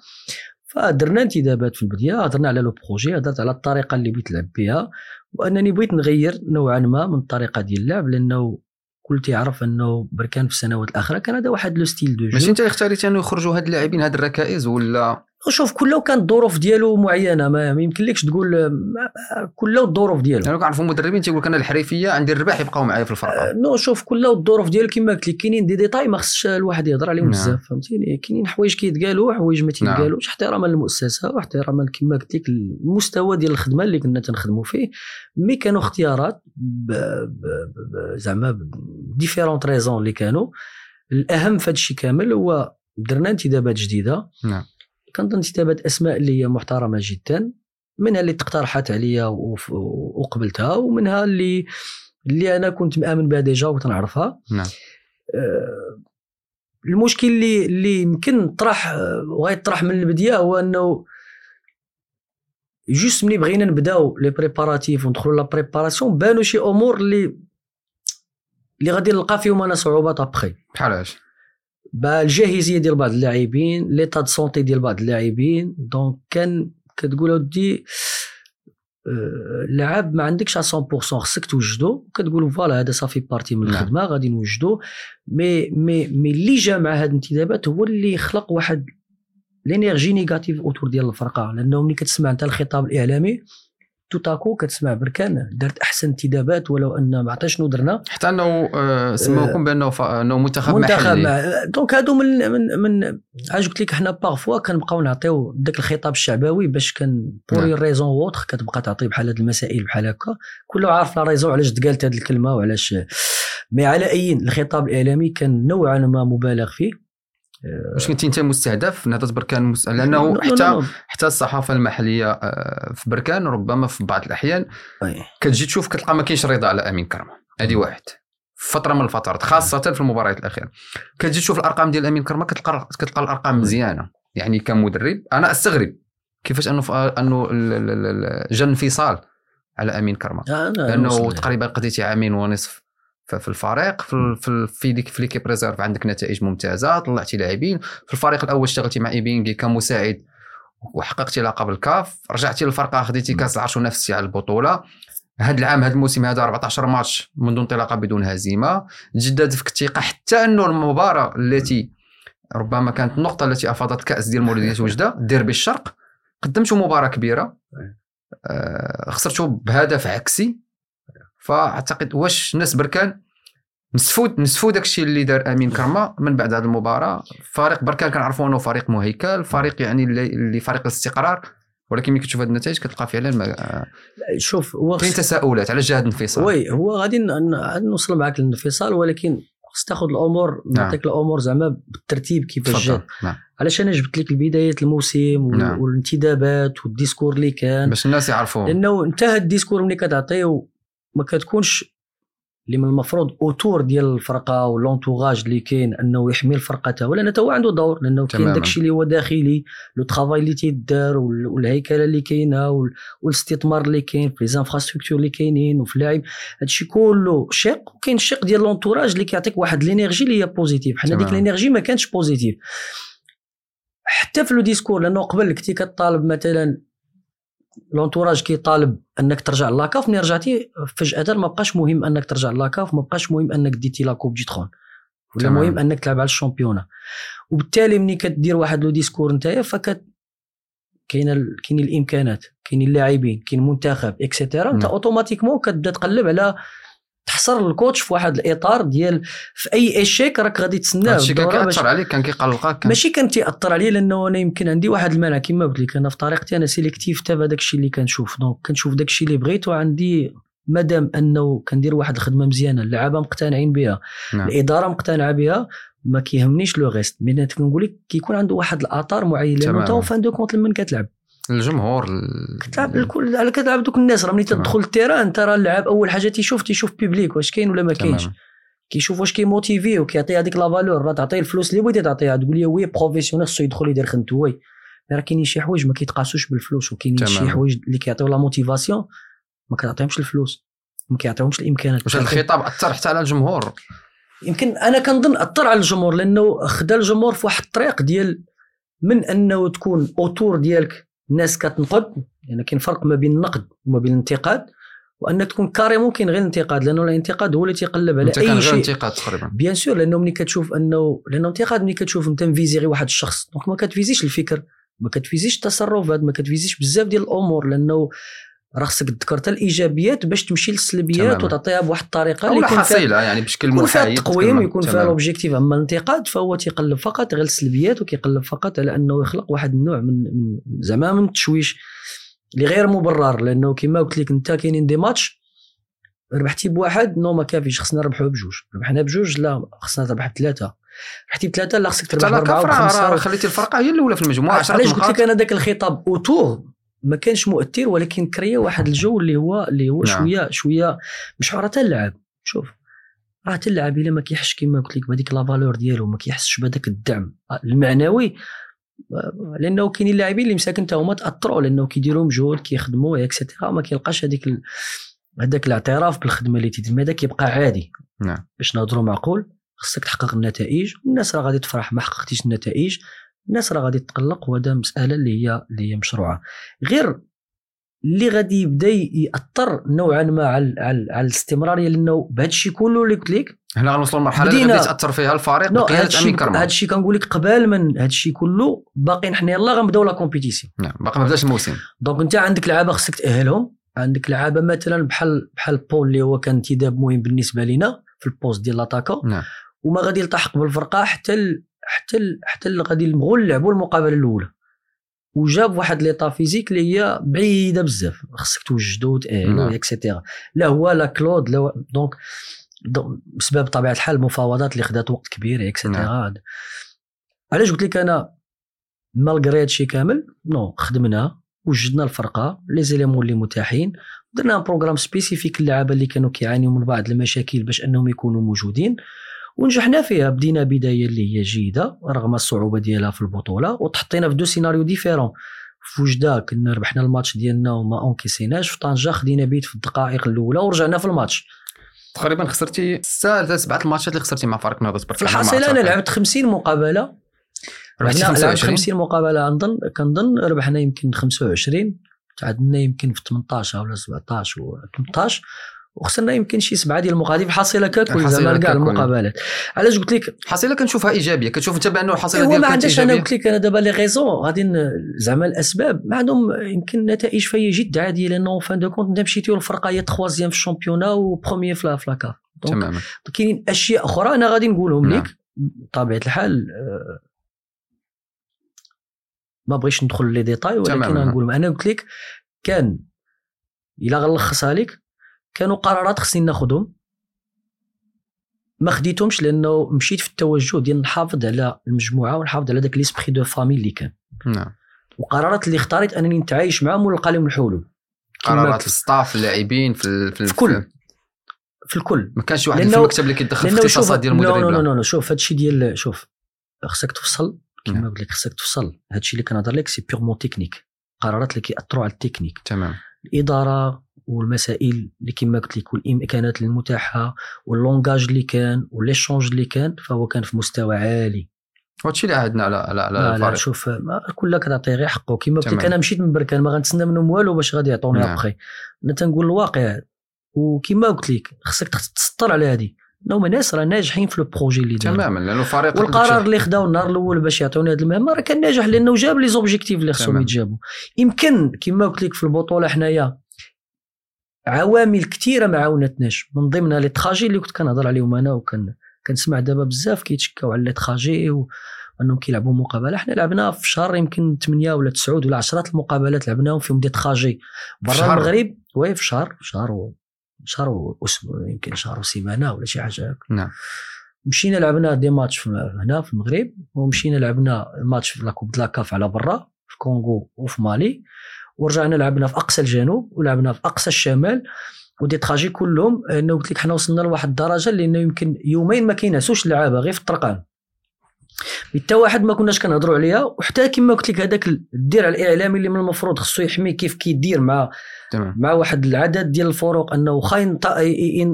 فدرنا انتدابات في البداية هضرنا على le projet هضرت على الطريقة اللي بغيت نلعب بها وأنني بغيت نغير نوعا ما من الطريقة ديال اللعب لأنه كل تيعرف انه بركان في السنوات الأخيرة كان هذا واحد le style de ماشي jeu انت اللي اختاريتي انه يخرجوا هاد اللاعبين هاد الركائز ولا شوف كله كانت الظروف ديالو معينة ما يمكنلكش تقول كله الظروف ديالو أنا كنعرفوا مدربين تيقول لك أنا الحريفية عندي الرباح يبقاو معايا في الفرقة non شوف كله الظروف ديالو كما قلت لك كاينين دي ديتاي ما خصش الواحد يهضر عليهم نعم. بزاف فهمتيني كاينين حوايج كيتقالوا حوايج ما نعم. تيتقالوش احتراما للمؤسسة واحتراما كما قلت لك المستوى ديال الخدمة اللي كنا تنخدموا فيه mais كانوا اختيارات ب- ب- ب- زعما différentes raisons اللي كانوا الأهم في هذا الشيء كامل هو درنا انتدابات جديدة نعم. كنظن انتدابات أسماء اللي هي محترمة جدا منها اللي تقترحت عليا وقبلتها ومنها اللي اللي أنا كنت مآمن بها déjà وتنعرفها. نعم. آه، المشكل اللي اللي يمكن طرح آه، وغيطرح من البداية هو أنه juste ملي بغينا نبداو les préparatifs وندخلوا la préparation بانوا شي أمور اللي اللي غادي نلقى فيهم أنا صعوبات أبخي. بحال اش با الجاهزيه ديال بعض اللاعبين l'état de santé ديال بعض اللاعبين donc كان كتقول اودي اللعاب ما عندكش على 100% خصك توجدو كتقول voilà هذا صافي partie من نعم. الخدمه غادي نوجدو مي مي مي اللي جا مع هاد الانتدابات هو اللي خلق واحد l'énergie négative autour ديال الفرقه لأنه ملي كتسمع انت الخطاب الاعلامي tout à coup كتسمع بركان درت أحسن انتدابات ولو أن ما عرفتش شنو درنا؟ حتى أنه آه، سموكم بأنه ف- أنه منتخب منتخب مع- donc هادو من من من عاج قلت لك حنا parfois كنبقاو نعطيو داك الخطاب الشعبوي باش كان pour. raison ou autre كتبقى تعطي بحال هاد المسائل بحال هكا. كله عارف la raison علاش تقالت هاد الكلمة وعلاش. mais على أي الخطاب الإعلامي كان نوعا ما مبالغ فيه. واش كنت انت مستهدف؟ نهضه بركان مست... لأنه حتى حتى الصحافة المحلية آه، في بركان ربما في بعض الأحيان كتجي تشوف كتلقى ما كاينش رضا على أمين كرمة. هذه واحد. فترة من الفترات خاصة في المباريات الأخيرة. كتجي تشوف الأرقام ديال أمين كرمة كتلقى كتلقى الأرقام مزيانة. يعني كمدرب أنا أستغرب كيفاش أنه أنه جا انفصال على أمين كرمة. لأنه تقريبا قضيتي عامين ونصف. في الفريق في في في ديك في l'équipe réserve عندك نتائج ممتازه طلعتي لاعبين. في الفريق الأول اشتغلتي مع إيبينغي كمساعد وحققتي لقب الكاف رجعتي للفرقة خديتي كاس العرش ونافستي على البطولة. هذا العام هذا الموسم هذا 14 ماتش منذ انطلاقة بدون هزيمة. تجدد فيك الثقه حتى أنه المباراة التي ربما كانت النقطة التي أفاضت كأس ديال مولودية وجدة ديربي الشرق قدمتوا مباراة كبيرة. آه خسرتوا بهدف عكسي. فأعتقد واش الناس بركان نسفوا نسفوا داك الشيء اللي دار أمين كرمه من بعد هذه المباراة فريق بركان كنعرفوا انه فريق مهيكل فريق يعني اللي فريق الاستقرار ولكن ملي كتشوف هذه النتائج كتلقى فعلا ما شوف هو كاين تساؤلات على جهة الانفصال وي هو غادي نوصل معك للانفصال ولكن خص تاخذ الأمور نعم. نعطيك الأمور زعما بالترتيب كيفاش جات نعم. علاش أنا جبت لك البدايات الموسم نعم. والانتدابات وال discours اللي كان باش الناس يعرفوا لأنه انت هاد ال discours ملي كتعطيه ما كتكونش اللي من المفروض autour ديال الفرقة وال entourage اللي كاين أنه يحمي الفرقة ولا حتى هو عنده دور لأنه كاين داكشي اللي هو داخلي le travail اللي تيدار والهيكلة اللي كاينة والاستثمار اللي كاين في les infrastructures اللي كاينين وفي اللاعب هادشي كله شق وكاين الشق ديال l'entourage اللي كيعطيك واحد ال énergie اللي هي positive حنا ديك ال énergie ما كانتش positive حتى في le discours لأنه قبل كنتي كطالب مثلا l'entourage كيطالب انك ترجع la CAF ملي رجعتي فجاه ما بقاش مهم انك ترجع la CAF ما بقاش مهم انك ديتي la coupe du trône ولا المهم انك تلعب على ال championnat وبالتالي ملي كدير واحد le discours نتايا فكت كاين كاين الامكانات كاين اللاعبين كاين المنتخب et cetera انت automatiquement كتبدا تقلب على تحصر ال coach في واحد الإطار ديال في أي échec راك غادي تسناه هادشي كان كيأثر عليك كان كيقلقك كان ماشي كان تيأثر عليا لأنه أنا يمكن عندي واحد المانع كما قلت لك أنا في طريقتي أنا sélectif هذاك الشيء اللي كنشوف. donc كنشوف داك الشيء اللي بغيت وعندي مادام أنه كندير واحد الخدمة مزيانة اللعابة مقتنعين بها نعم. الإدارة مقتنعة بها ما كيهمنيش le reste mais كنقول لك كيكون عنده واحد الاثار معين لأنه انت fin de compte لمن كتلعب. الجمهور كتلعب الكل. على كتلعب دوك الناس راه ملي تدخل ال terrain انت راه اللاعب أول حاجة تيشوف تيشوف public واش كاين ولا ما كاينش. كيشوف واش كي motiver وكيعطي هذيك la valeur راه تعطيه الفلوس اللي بغيتي تعطيها. تقول لي oui professionnel خصو يدخل يدير خدمته oui راه كاينين شي حوايج ما كيتقاسوش بالفلوس وكاينين شي حوايج اللي كيعطيو la motivation ما كتعطيهمش الفلوس. ما كيعطيوهمش الإمكانات. واش الخطاب أثر حتى على الجمهور؟ يمكن أنا كنظن أثر على الجمهور لأنه خدا الجمهور في واحد الطريق ديال من أنه تكون autour ديالك الناس كتنقد يعني كاين فرق ما بين النقد وما بين الانتقاد وانك تكون carrément كاين غير الانتقاد لأنه الانتقاد هو اللي تيقلب على أي شيء. انتقاد تقريبا. bien sûr لأنه ملي كتشوف أنه لأنه الانتقاد ملي كتشوف أنت م visé واحد الشخص donc ما كت viser ش الفكر ما كت viser ش التصرفات ما كتفيزيش بزاف ديال الأمور لأنه راه خصك تذكر حتى الإيجابيات باش تمشي للسلبيات وتعطيها بواحد الطريقة اللي يكون حصيلة يعني بشكل محايد يكون فيها التقويم يكون فيها ال objectif. أما الانتقاد فهو تيقلب فقط غير السلبيات وكيقلب فقط على أنه يخلق واحد النوع من زعما من التشويش اللي غير مبرر. لأنه كما قلت لك أنت كاينين des matchs ربحتي بواحد non ما كافيش خصنا نربحوا بجوج. ربحنا بجوج لا خصنا نربح بثلاثة. ربحتي بثلاثة لا خصك تربح باربعه وخمسة خليتي الفرقة هي الأولى في المجموعة علاش قلت لك أنا ذاك الخطاب؟ autour ما كانش مؤثر ولكن créa واحد الجو اللي هو اللي هو نعم. شوية شوية مش راه اللعب. شوف راه اللعب إلا ما كيحش كما قلت لك بهذيك la valeur ديالو ما كيحسش بهذاك الدعم المعنوي. لأنه كاينين اللاعبين اللي مساكن حتى هما تأثروا لأنه كيديروا مجهود كيخدموا اكسيتيرا ما كيلقاش هذيك هذاك الاعتراف بالخدمة اللي تيدير. هذا كيبقى عادي؟ نعم. باش نهضروا معقول خصك تحقق النتائج والناس راه غادي تفرح ما حققتيش النتائج. الناس راه غادي تقلق وهذا مسألة اللي هي اللي هي مشروعة. غير اللي غادي يبدأ يأثر نوعا ما على على, على الاستمراريه لأنه بهذا الشيء كله اللي قلت لك هنا غنوصلوا لمرحلة اللي غادي تأثر فيها الفريق بقياده أمين كرم هذا الشيء كنقول لك قبل من هذا الشيء كله باقيين حنا يلاه غنبداو la compétition نعم باقي ما بداش الموسم. donc انت عندك لعابة خصك تأهلهم عندك لعابة مثلا بحال بحال بول اللي هو كان انتداب مهم بالنسبة لنا في ال poste ديال l'attaque نعم. وما غادي يلتحق بالفرقة حتى حتى حتى غادي نبغوا نلعبوا المقابلة الأولى. وجاب واحد l'état physique اللي هي بعيدة بزاف. خصك توجدو et cetera لا هو لا كلود لا donc بسبب طبيعة الحال المفاوضات اللي خدات وقت كبير et cetera نعم. علاش قلت لك أنا malgré هادشي كامل؟ non خدمنا وجدنا الفرقة les éléments اللي متاحين. درنا programme spécifique اللعابه اللي كانوا كيعانيوا من بعض المشاكل باش أنهم يكونوا موجودين. ونجحنا فيها. بدينا بداية اللي هي جيدة رغم الصعوبة ديالها في البطولة وتحطينا في deux scénarios différents. في وجدة كنا ربحنا الماتش ديالنا وما اونكيسيناش في طنجة خدينا بيت في الدقائق الأولى ورجعنا في الماتش. تقريبا خسرتي ستة سبعة الماتشات اللي خسرتي مع فريق نهضه بركان في الحصيلة أنا لعبت 50 مقابلة. ربحنا لعبت 25 50 مقابلة نظن كنظن ربحنا يمكن 25 تعادلنا يمكن في 18 ولا 17 و 18 وخسرنا يمكن شي سبعة ديال المقابلات في الحصيله ككل زعما كاع ككل. المقابلات علاش قلت لك حصيلة كنشوفها إيجابية كتشوف أنت بأنه الحصيله هو ديالك ما عندهاش أنا قلت لك أنا دابا les raisons غادي زعما الأسباب ما عندهم يمكن نتائج فهي جد عادية لأنه fin de compte انت مشيتي للفرقه هي troisième في ال championnat و premier في la- في la CAF تماما كاينين أشياء أخرى أنا غادي نقولهم نعم. لك بطبيعة الحال آه، ما بغيتش ندخل les détails ولكن. نقولهم أنا قلت لك كان إلا غنلخصها لك كانوا قرارات خصني ناخذهم ما خديتهمش لأنه مشيت في التوجه ديال نحافظ على المجموعة ونحافظ على داك l'esprit de famille اللي كان. نعم. وقرارات اللي اختاريت أنني نتعايش معاهم ونلقى لهم الحلول. قرارات ال staff اللاعبين في في, في كل. في الكل. ما كانش واحد لأنه- في المكتب اللي كيدخل في اختصاصات ديال المدرب لا. لا. لا شوف هادشي ديال شوف خصك تفصل كما نعم. قلت لك خصك تفصل هادشي اللي كنهضر لك c'est purement technique قرارات اللي كيأثروا على التكنيك. تمام. الإدارة والمسائل اللي كما قلت لك والإمكانات المتاحة وال langage اللي كان و les échanges اللي كان فهو كان في مستوى عالي. وهادشي اللي عهدنا على على على لا لا شوف ما كل كتعطيه غير حقه. كما قلت لك. أنا مشيت من بركان ما غنتسنى منهم والو باش غادي يعطوني نعم. ابخي أنا تنقول الواقع وكما قلت لك خصك تسطر على هذه انهم ناس راه ناجحين في le projet اللي داروا تماما لأنه الفريق والقرار اللي خداو النهار الأول باش يعطوني هذه المهمة راه كان ناجح لأنه جاب les objectifs اللي خصهم. يتجابوا. يمكن كما قلت لك في البطولة حنايا عوامل كثيره ما عاونتناش من ضمنها les trajets اللي كنت كنهضر عليهم أنا وكان كنسمع دابا بزاف كيتشكاو على les trajets وانهم كيلعبوا مقابلة. حنا لعبنا في شهر يمكن 8 ولا 9 ولا 10 المقابلات لعبناهم فيهم des trajets. برا؟ المغرب oui في شهر شهر و... شهر واسبوع يمكن شهر وسيمانة ولا شي حاجة هكا. نعم. مشينا لعبنا des matchs هنا في المغرب ومشينا لعبنا الماتش في la coupe la CAF على برا في كونغو وفي مالي. ورجعنا لعبنا في أقصى الجنوب ولعبنا في أقصى الشمال. ودي تراجي كلهم إنه قلت لك حنا وصلنا لواحد الدرجة اللي إنه يمكن يومين ما كينعسوش اللعابة غير في الطرقان. حتى واحد ما كناش كنهضروا عليها وحتى كما قلت لك هذاك الدرع الإعلامي اللي من المفروض خصو يحمي كيف كيدير مع تمام. مع واحد العدد ديال الفروق إنه واخا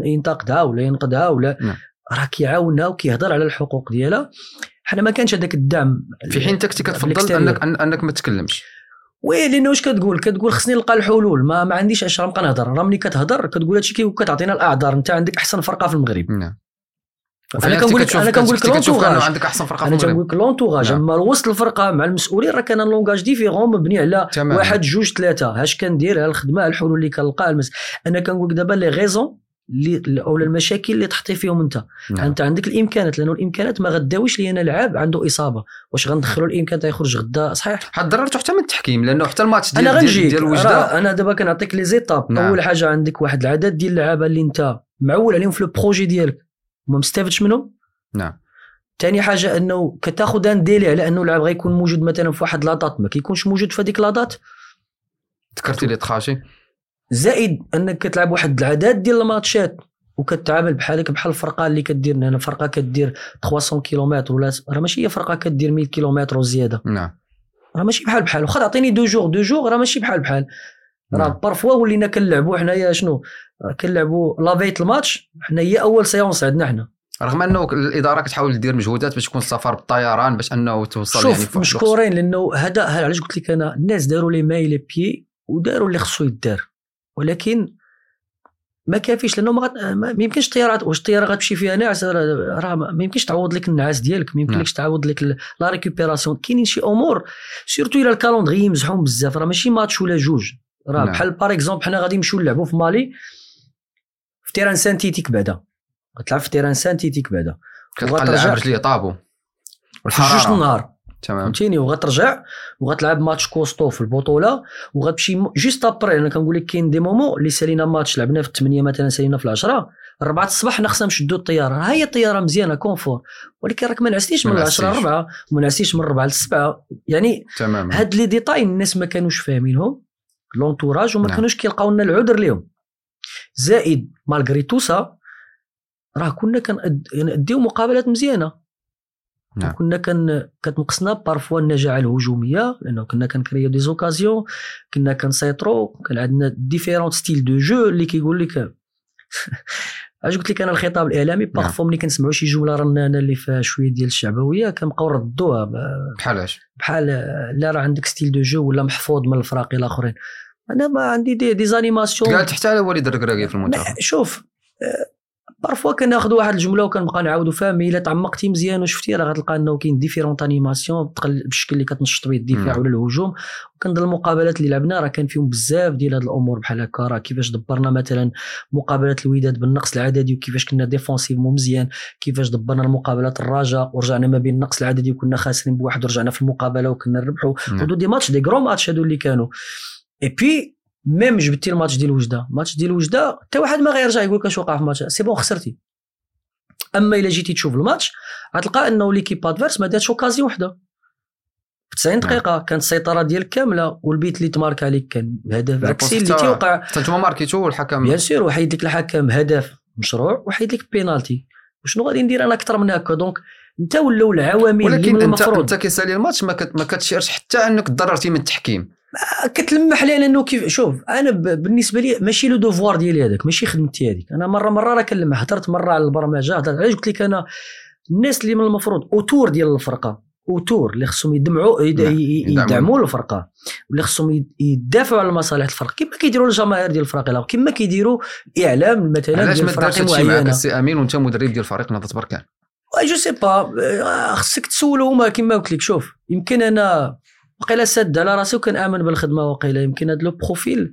ينتقدها ولا ينقدها ولا نعم. راه كيعاونها وكيهضر على الحقوق ديالها. حنا ما كانش هذاك الدعم في حين انت كنت كتفضل بالاكستيريور. انك أنك ما تتكلمش oui لأنه واش كتقول؟ كتقول خصني نلقى الحلول. ما, ما عنديش اش نبقى نهضر. راه ملي كتهضر كتقول هادشي كتعطينا الأعذار. أنت عندك أحسن فرقة في المغرب. نعم. أنا كنقول لك أنا كنقول لك l'entourage عندك أحسن فرقة في أنا المغرب. تنقول لك l'entourage نعم. أما وسط الفرقة مع المسؤولين راه كان langage différent مبني على واحد جوج ثلاثة. اش كندير؟ الخدمة الحلول اللي كنلقاها المس... أنا كنقول لك دابا les raisons أو المشاكل اللي تحطي فيهم أنت. نعم. أنت عندك الإمكانات لأنه الإمكانات ما غداويش لي أنا لعاب عنده إصابة. واش غندخلوا الامكانات يخرج غدا؟ صحيح. تضررتوا حتى من التحكيم لأنه حتى الماتش ديال أنا ديال, غنجيك. ديال راه وجده أنا دابا كنعطيك les étapes. نعم. أول حاجة عندك واحد العدد ديال اللعابة اللي أنت معول عليهم في le projet ديالك. وما مستافدش منهم؟ نعم. ثاني حاجة أنه كتاخذ un délai على أنه اللاعب غيكون موجود مثلا في واحد la date ما كيكونش موجود في هذيك la date ذكرتي les trajets زائد أنك كتلعب واحد العدد ديال الماتشات وكتعامل بحالك بحال الفرقة اللي كدير أنا فرقة كدير 300 كيلومتر ولا راه ماشي هي فرقة كدير 100 كيلومتر وزيادة. نعم. راه ماشي بحال بحال. واخا تعطيني deux jours deux jours راه ماشي بحال بحال. راه نعم. parfois ولينا كنلعبوا حنايا شنو؟ كنلعبوا لافيت الماتش حنا هي أول séance عندنا حنا. رغم أنه الإدارة كتحاول دير مجهودات باش يكون السفر بالطيران باش أنه توصل شوف يعني واحد الوقت. مشكورين لأنه هذا هذا علاش قلت لك أنا الناس داروا les mains les pieds وداروا اللي خصو يدار. ولكن ما كافيش لأنه ما, يمكنش الطيارات واش الطيارة غتمشي فيها ناعس راه ما يمكنش تعوض لك النعاس ديالك ما يمكنلكش تعوض لك la récupération. كاينين شي أمور surtout إلى ال calendrier مزحوم بزاف راه ماشي ماتش ولا جوج. راه نعم. بحال par exemple حنا غادي نمشيو نلعبوا في مالي في terrain synthétique بعدا. غتلعب في terrain synthétique بعدا. كتلقى اللاعب رجليه طابو في جوج والحراره النهار. تمام. فهمتيني؟ وغترجع وغتلعب ماتش costaud في البطولة وغتمشي juste après أنا كنقول لك كاين des moments اللي سالينا ماتش لعبنا في الثمانية مثلا سالينا في العشرة الربعة الصباح حنا خصنا نشدو الطيارة. ها هي الطيارة مزيانة confort ولكن راك ما نعستيش من ما 10 ل نعستيش. 4 وما نعستيش من 4 ل 7 يعني تماما هاد les détails الناس ما كانوش فاهمينهم l'entourage وما نعم. كانوش كيلقاو لنا العذر ليهم زائد malgré tout ça راه كنا كنأديو مقابلات مزيانة. نعم. كنا كن كتنقصنا parfois النجاعة الهجومية لأنه كنا كنكريو des occasions كنا كنسيطرو كان عندنا différents styles de jeu اللي كيقول لك اش قلت لك أنا الخطاب الإعلامي؟ parfois ملي كنسمعوا شي جملة رنانه اللي فيها شوية ديال الشعبوية كنبقاو نردوها. ب- بحالاش بحال لا راه عندك style de jeu ولا محفوظ من الفراقي الآخرين. أنا ما عندي des, des animations تقالت حتى على وليد الركراكي في المنتخب. شوف parfois كناخذ واحد الجملة وكنبقى نعاودو فيها mais إلا تعمقتي مزيان وشفتي راه غتلقى إنه كاين différentes animations بالشكل اللي كتنشط به الدفاع. ولا الهجوم. وكنظن المقابلات اللي لعبنا راه كان فيهم بزاف ديال هاد الأمور بحال هكا. راه كيفاش دبرنا مثلا مقابلات الوداد بالنقص العددي وكيفاش كنا défensivement مزيان. كيفاش دبرنا المقابلات الرجاء ورجعنا ما بين النقص العددي وكنا خاسرين بواحد ورجعنا في المقابلة وكنا نربحوا. و deux des matchs des gros matchs هادو اللي كانوا. et puis même جبتي الماتش ديال وجدة. ماتش ديال وجدة حتى واحد ما غيرجع يقول لك اش وقع في الماتش. c'est bon خسرتي. أما إلا جيتي تشوف الماتش غتلقى أنه l'équipe adverse ما داتش occasion وحدة. في 90 دقيقة كانت السيطرة ديالك كاملة والبيت اللي تمارك عليك كان هدف عكسي اللي تيوقع حتى نتوما ماركيتو والحكم. bien sûr وحيد لك الحكم هدف مشروع وحيد لك بينالتي. وشنو غادي ندير أنا أكثر من هكا؟ donc أنت ولاو العوامل اللي ولكن من انت المفروض. أنت كيسالي الماتش ما, كت... ما كتشيرش حتى أنك تضررتي من التحكيم. كتلمح لي لأنه كيف شوف أنا. بالنسبة لي ماشي le devoir ديالي هذاك ماشي خدمتي هذيك. أنا مره مرة راه كنلمح هضرت مرة على البرمجه هضرت علاش قلت لك أنا الناس اللي من المفروض autour ديال الفرقة autour اللي خصهم يدمعوا يد... نعم، يدعموا. الفرقة واللي خصهم يد- يدافعوا على مصالح الفرقة. كما كيديروا الجماهير ديال الفرق الآخر كما كيديروا إعلام مثلا علاش ما هادشي معاك السي أمين وأنت مدرب ديال فريق نهضه بركان؟ je sais pas خصك تسولو هما كما قلت لك شوف يمكن أنا وقيلا ساد على راسي وكنامن بالخدمة وقيلا يمكن هذا le profil.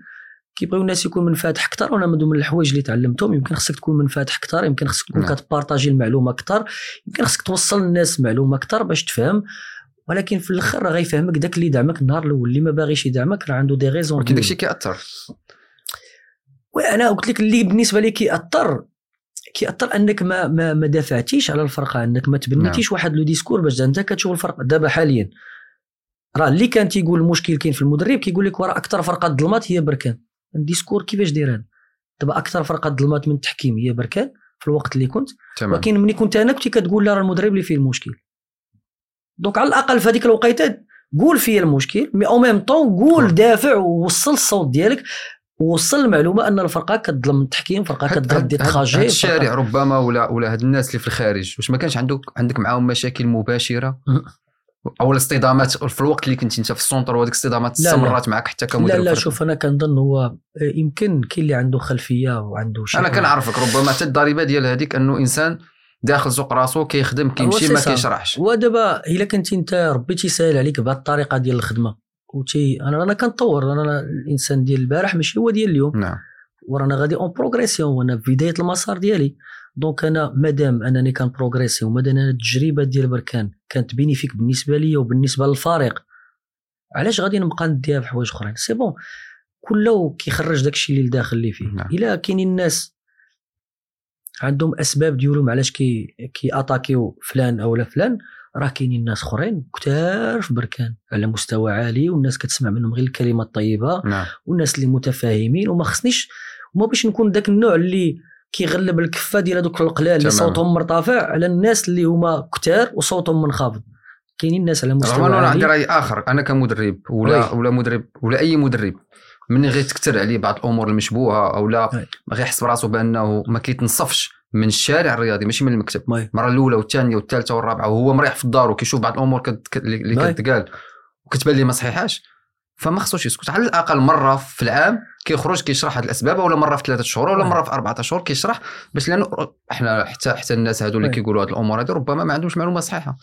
كيبغيو الناس يكون منفتح أكثر وأنا من ضمن الحوايج اللي تعلمتهم. يمكن خصك تكون منفتح أكثر يمكن خصك تكون نعم. كتبارطاجي المعلومة أكثر يمكن خصك توصل للناس معلومة أكثر باش تفهم. ولكن في الآخر راه غيفهمك داك اللي يدعمك النهار الأول اللي ما باغيش يدعمك راه عنده des raisons ولكن داكشي كيأثر. وأنا قلت لك اللي بالنسبة لي كيأثر كيأثر أنك ما ما ما دافعتيش على الفرقة أنك ما تبنيتيش واحد le discours باش أنت كتشوف الفرقة. دابا حاليا راه اللي كان تيقول المشكل كاين في المدرب كيقول لك وراه أكثر فرقة ظلمات هي بركان. ال discours كيفاش داير هذا؟ دابا أكثر فرقة ظلمات من التحكيم هي بركان في الوقت اللي كنت. تمام. ولكن ملي كنت أنا كنت كتقول لا راه المدرب اللي فيه المشكل. donc على الأقل في هذيك الوقيتة قول فيا المشكل مي أو ميم طون قول. دافع ووصل الصوت ديالك ووصل المعلومة أن الفرقة كتظلم التحكيم فرقة كتضرب دي هاد تراجي الشارع ربما ولا ولا هاد الناس اللي في الخارج. واش ما كانش عندك عندك معاهم مشاكل مباشرة. أو الاصطدامات في الوقت اللي كنت أنت في ال centre وهذيك الاصطدامات لا، لا. استمرت معك حتى كمدرب لا لا؟ شوف أنا كنظن هو آه، يمكن كاين اللي عنده خلفية وعنده شي أنا. كنعرفك ربما حتى الضريبة ديال هذيك أنه إنسان داخل سوق راسو كيخدم كيمشي ما. كيشرحش ودابا إلا كنتي أنت ربي تيسهل عليك بهذه الطريقة ديال الخدمة وتي أنا رانا كنطور أنا الإنسان ديال البارح ماشي هو ديال اليوم نعم ورانا غادي en progression وأنا في بداية المسار ديالي donc أنا مادام أنني كنبروغريسي ومادام أنا التجربه ديال بركان كانت bénéfique بالنسبة لي وبالنسبة للفريق. علاش غادي نبقى نديها في حوايج أخرين؟ سي بون كله كيخرج داكشي اللي لداخل اللي فيه. نعم. إلا كاينين الناس عندهم أسباب ديالهم علاش كي كي attaquer يو فلان أو لا فلان راه كاينين ناس أخرين كثار في بركان على مستوى عالي والناس كتسمع منهم غير الكلمة الطيبة نعم. والناس اللي متفاهمين وما خصنيش وما باش نكون ذاك النوع اللي كيغلب الكفة ديال هذوك القلال اللي. صوتهم مرتفع على الناس اللي هما كتار وصوتهم منخفض كاينين ناس على رغم مستوى أنه أنا عندي رأي آخر أنا كمدرب ولا وي. ولا مدرب ولا أي مدرب من غير تكتر عليه بعض الأمور المشبوهة أو لا. ما غيحس براسو بأنه ما كيتنصفش من الشارع الرياضي ماشي من المكتب. المرة الأولى والثانية والثالثة والرابعة وهو مريح في الدار وكيشوف بعض الأمور كت- اللي. كتقال وكتبان ليه ما صحيحاش فما خصوش يسكت على الأقل مرة في العام كيخرج كيشرح هذه الأسباب ولا مرة في ثلاثة شهور ولا. مرة في أربعة شهور كيشرح باش لأنه إحنا حتى حتى الناس هذو اللي. كيقولوا هذه الأمور هذه ربما ما عندهمش معلومة صحيحة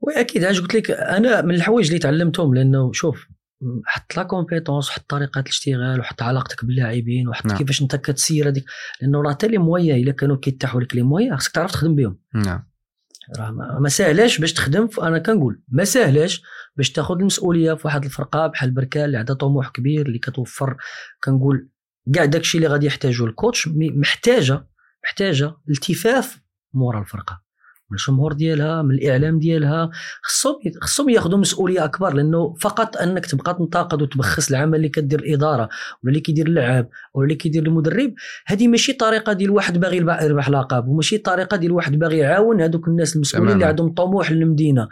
واكيد علاش قلت لك أنا من الحوايج اللي تعلمتهم لأنه شوف حط la compétence وحط طريقة الاشتغال وحط علاقتك باللاعبين وحط نعم. كيفاش أنت كتسير هذيك لأنه راه حتى les moyens إلا كانوا كيتاحوا لك les moyens خصك تعرف تخدم بهم نعم راه ما ساهلاش باش تخدم أنا كنقول ما ساهلاش باش تاخذ المسؤولية في واحد الفرقة بحال بركان اللي عندها طموح كبير اللي كتوفر كنقول كاع داكشي اللي غادي يحتاجه ال coach محتاجه محتاجة التفاف مورا الفرقة. من الجمهور ديالها من الإعلام ديالها. خصهم خصهم ياخذوا مسؤولية أكبر لأنه فقط أنك تبقى تنتقد وتبخس العمل اللي كدير الإدارة ولا اللي كيدير اللعاب ولا اللي كيدير المدرب هذه ماشي طريقة ديال واحد باغي يربح لقب وماشي طريقة ديال واحد باغي يعاون هذوك الناس المسؤولين اللي عندهم طموح للمدينة.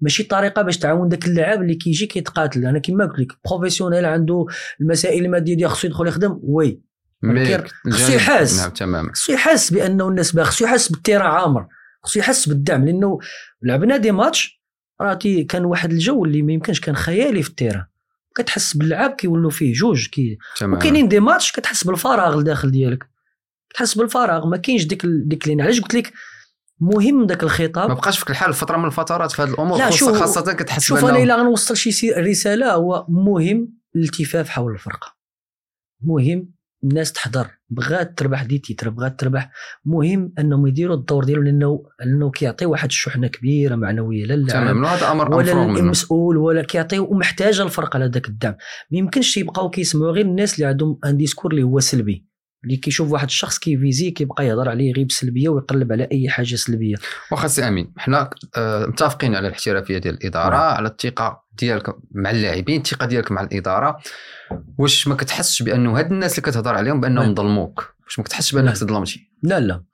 ماشي طريقة باش تعاون ذاك اللاعب اللي كيجي كيتقاتل. أنا كما قلت لك professionnel عنده المسائل المادية ديال خصو يدخل يخدم oui. خصو يحس. نعم خصو يحس بأنه الناس باغي خصو يحس بال terrain عامر. خصو يحس بالدعم لأنه لعبنا des matchs راه كان واحد الجو اللي ما يمكنش كان خيالي في ال terrain كتحس باللعب كيولوا فيه جوج كي وكاينين des matchs كتحس بالفراغ الداخل ديالك. كتحس بالفراغ ما كاينش ديك ديك l'haleine علاش قلت لك مهم ذاك الخطاب؟ ما بقاش فيك الحال فترة من الفترات في هذه الأمور لا شو خاصة كتحس شوف أنا إلا غنوصل شي رسالة هو مهم الالتفاف حول الفرقة. مهم الناس تحضر بغات تربح des titres بغات تربح. مهم أنهم يديروا الدور ديالهم لأنه لأنه كيعطي واحد الشحنة كبيرة معنوية لا تمام هذا أمر ولا المسؤول ولا كيعطي ومحتاجه الفرقه لهذاك الدعم. ما يمكنش يبقاو كيسمعوا غير الناس اللي عندهم un discours اللي هو سلبي. اللي كيشوف واحد الشخص كي viser كيبقى يهضر عليه غير بسلبية ويقلب على أي حاجة سلبية. واخا سي أمين حنا آه متفقين على الاحترافية ديال الإدارة نعم. على الثقة. ديالك مع اللاعبين الثقة ديالك مع الإدارة. واش ما كتحسش بأنه هاد الناس اللي كتهضر عليهم بأنهم نعم. ظلموك؟ واش ما كتحسش بأنك تظلمتي؟ لا لا.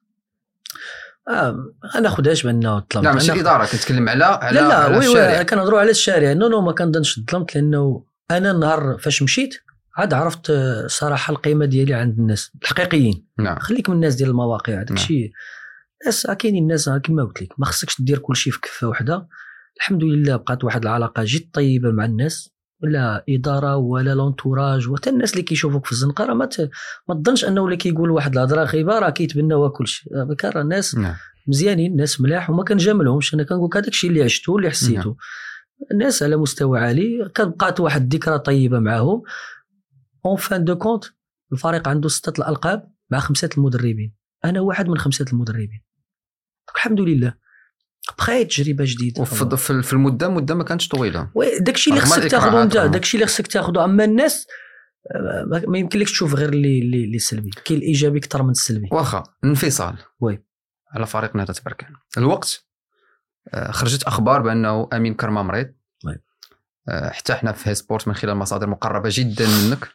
آه أنا خدهاش بأنه ظلمت. لا ماشي الإدارة كنتكلم على على لا لا على oui oui كنهضروا على الشارع. non non ما كنظنش ظلمت لأنه أنا النهار فاش مشيت عاد عرفت صراحة القيمة ديالي عند الناس الحقيقيين. نعم. خليك من الناس ديال المواقع. هذاك الشيء نعم. ناس كاينين الناس كما قلت لك ما خصكش دير كل شيء في كفة واحدة الحمد لله بقات واحد العلاقة جد طيبة مع الناس ولا إدارة ولا l'entourage وحتى الناس اللي كيشوفوك في الزنقة راه ما ما تظنش أنه اللي كيقول واحد الهضرة خايبه راه كيتبناو كل شيء راه الناس نعم. مزيانين ناس ملاح وما كنجاملهمش. أنا كنقول هذاك الشيء اللي عشته واللي حسيته نعم. الناس على مستوى عالي كتبقات واحد الذكرى طيبة معاهم. en fin de compte الفريق عنده ستة الألقاب مع خمسة المدربين. أنا واحد من خمسة المدربين. الحمد لله. بقيت تجربة جديدة وفي في المدة مدة ما كانتش طويلة. داكشي اللي خصك تاخذه انت داكشي اللي خصك تاخذه أما الناس ما يمكن تشوف غير اللي اللي سلبي. كاين الايجابي أكثر من السلبي. واخا انفصال. oui. على فريق نهضة بركان الوقت آه، خرجت أخبار بأنه أمين كرمه مريض. آه، حتى إحنا في سبورت من خلال مصادر مقربة جدا منك.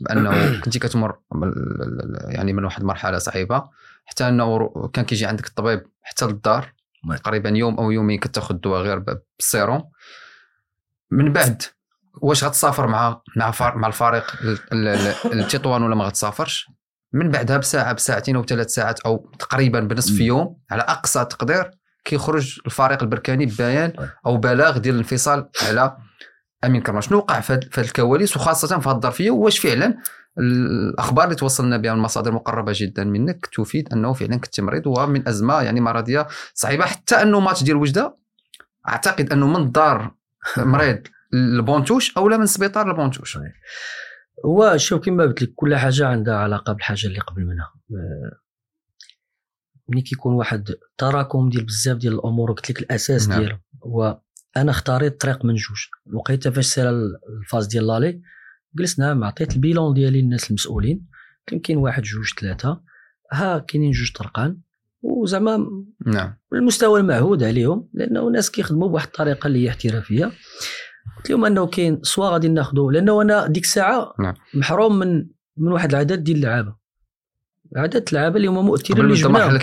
بأنه كنتي كتمر يعني من واحد المرحله صعيبة. حتى أنه كان كيجي عندك الطبيب حتى للدار. تقريبا يوم أو يومين كتاخذ الدواء غير بالسيروم من بعد واش غتسافر مع مع مع الفريق التطوان ولا ما غتسافرش؟ من بعدها بساعه بساعتين أو ثلاث ساعات أو تقريبا بنصف يوم على أقصى تقدير كيخرج الفريق البركاني ببيان أو بلاغ ديال الانفصال على أمين كرمه شنو وقع في هذه الكواليس؟ وخاصة في هذه الظرفيه واش فعلا الأخبار اللي توصلنا بها من مصادر مقربة جدا منك تفيد أنه فعلا كنت مريض ومن أزمة يعني مرضية صعيبة حتى أنه ماتش ديال وجدة أعتقد أنه من الدار مريض لبونتوش أو لا من السبيطار لبونتوش هو شوف كما قلت لك كل حاجة عندها علاقة بالحاجة اللي قبل منها. ملي كيكون واحد تراكم ديال بزاف ديال الأمور قلت لك الأساس نعم. ديالو هو أنا اختاريت طريق من جوج. الوقيته فاش sur la phase ديال l'aller جلسنا نعم، عطيت ال bilan ديالي للناس المسؤولين. كاين واحد جوج ثلاثة ها كاينين جوج طرقان. وزعما نعم. المستوى المعهود عليهم لأنه الناس كيخدموا بواحد الطريقة اللي هي احترافية. قلت لهم أنه كاين soit غادي ناخذوا لأنه أنا ديك الساعة نعم. محروم من من واحد العدد ديال اللعابة. عدد اللعابه اللي هما مؤثرين اللي جبناهم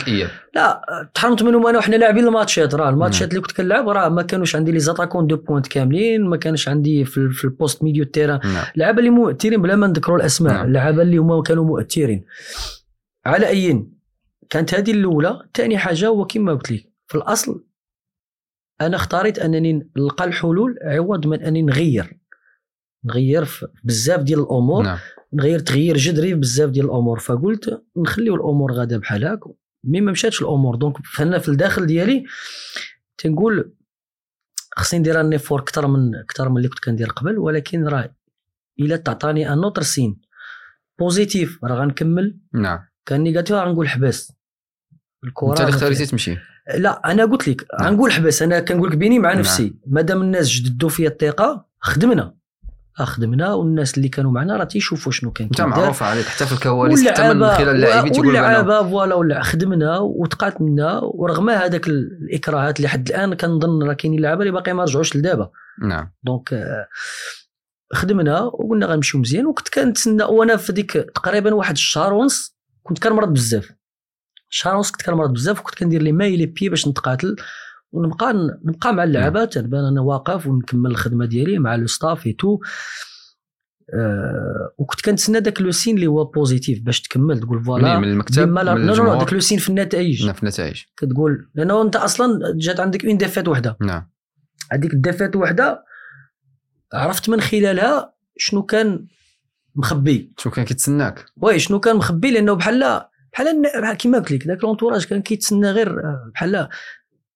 إلا تحرمت منهم أنا وحنا لاعبين الماتشات راه الماتشات اللي كنت كنلعب راه ما كانوش عندي les attaquants de pointe كاملين ما كانش عندي في, في ال poste milieu de terrain اللعابه اللي مؤثرين بلا ما نذكروا الأسماء نعم. اللعابه اللي هما كانوا مؤثرين على أي كانت هذه الأولى. ثاني حاجة هو كما قلت لك في الأصل أنا اختاريت أنني نلقى الحلول عوض من اني نغير. نغير بزاف ديال الأمور. نعم. نغير تغيير جذري بزاف ديال الأمور. فقلت نخليو الأمور غادا بحال هاك mais ما مشاتش الأمور. donc فانا في الداخل ديالي. تنقول خصني ندير un effort أكثر من أكثر من اللي كنت كندير قبل. ولكن راه إلا تعطاني un autre signe positif راه غنكمل. نعم. كان négatif غنقول حبس. الكره أنت اللي اختاريتي تمشي. لا أنا قلت لك نعم. غنقول حبس. أنا كنقول لك بيني مع نعم. نفسي. مادام الناس جددوا فيا الثقة خدمنا. خدمنا والناس اللي كانوا معنا راه تيشوفوا شنو كان أنت. معروف عليك حتى في الكواليس حتى من خلال اللاعبين تيقولوا واللعابه voilà ولا خدمنا وتقاتلنا ورغم هذاك الإكراهات اللي حد الآن كنظن راه كاينين لعابه اللي باقي ما رجعوش لدابا. نعم. donc آه، خدمنا وقلنا غنمشيو مزيان. وكنت كنتسنى وأنا في ديك تقريبا واحد الشهر ونص كنت كنمرض بزاف. شهر ونص كنت كنمرض بزاف وكنت كندير les maillots les pires باش نتقاتل. ونبقى نبقى مع اللعابه تنبان أنا واقف ونكمل الخدمة ديالي مع le staff et tout آه وكنت كنتسنى داك le signe اللي هو positif باش تكمل تقول voilà من المكتب من لا لا الجمهور داك le signe في النتائج. نعم، في النتائج. كتقول لأنه أنت أصلا جات عندك une défaite وحده نعم. هذيك ال défaite وحده عرفت من خلالها شنو كان مخبي. شو كان كيتسناك؟ oui شنو كان مخبي لأنه بحال بحال كيما قلت لك ذاك l'entourage كان كيتسنى غير آه، بحال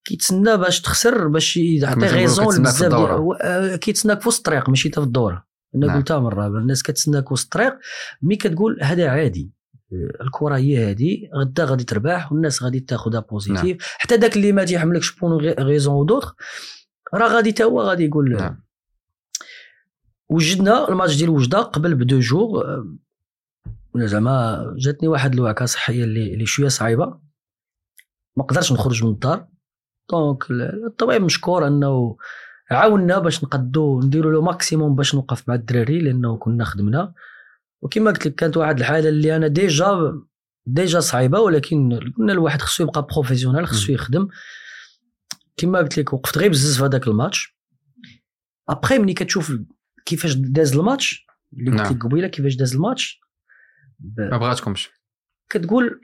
كيتسنى باش تخسر باش يعطي raison في بزاف آه، كيتسناك في وسط الطريق ماشي حتى في الدورة أنا نعم. قلتها مرة الناس كتسناك وسط الطريق mais كتقول هذا عادي آه، الكرة هي هذه غدا غادي تربح والناس غادي تاخذها positive نعم. حتى داك اللي ما تيحملكش pour une raison ou d'autre راه غادي تا هو غادي يقول نعم. وجدنا الماتش ديال وجدة قبل ب deux jours آه، زعما جاتني واحد الوعكة صحية اللي اللي شوية صعيبة ما قدرتش نخرج من الدار donc ال- الطبيب مشكور انه عاوننا باش نقدو نديرو le maximum باش نوقف مع الدراري لأنه كنا خدمنا وكما قلت لك كانت واحد الحالة اللي أنا déjà déjà صعيبة ولكن قلنا الواحد خصو يبقى professionnel خصو. يخدم كما قلت لك وقفت غير بزز في هذاك ال match après ملي كتشوف كيفاش داز الماتش اللي قلت نعم. لك قبيلة كيفاش داز الماتش ب- ما بغاتكمش كتقول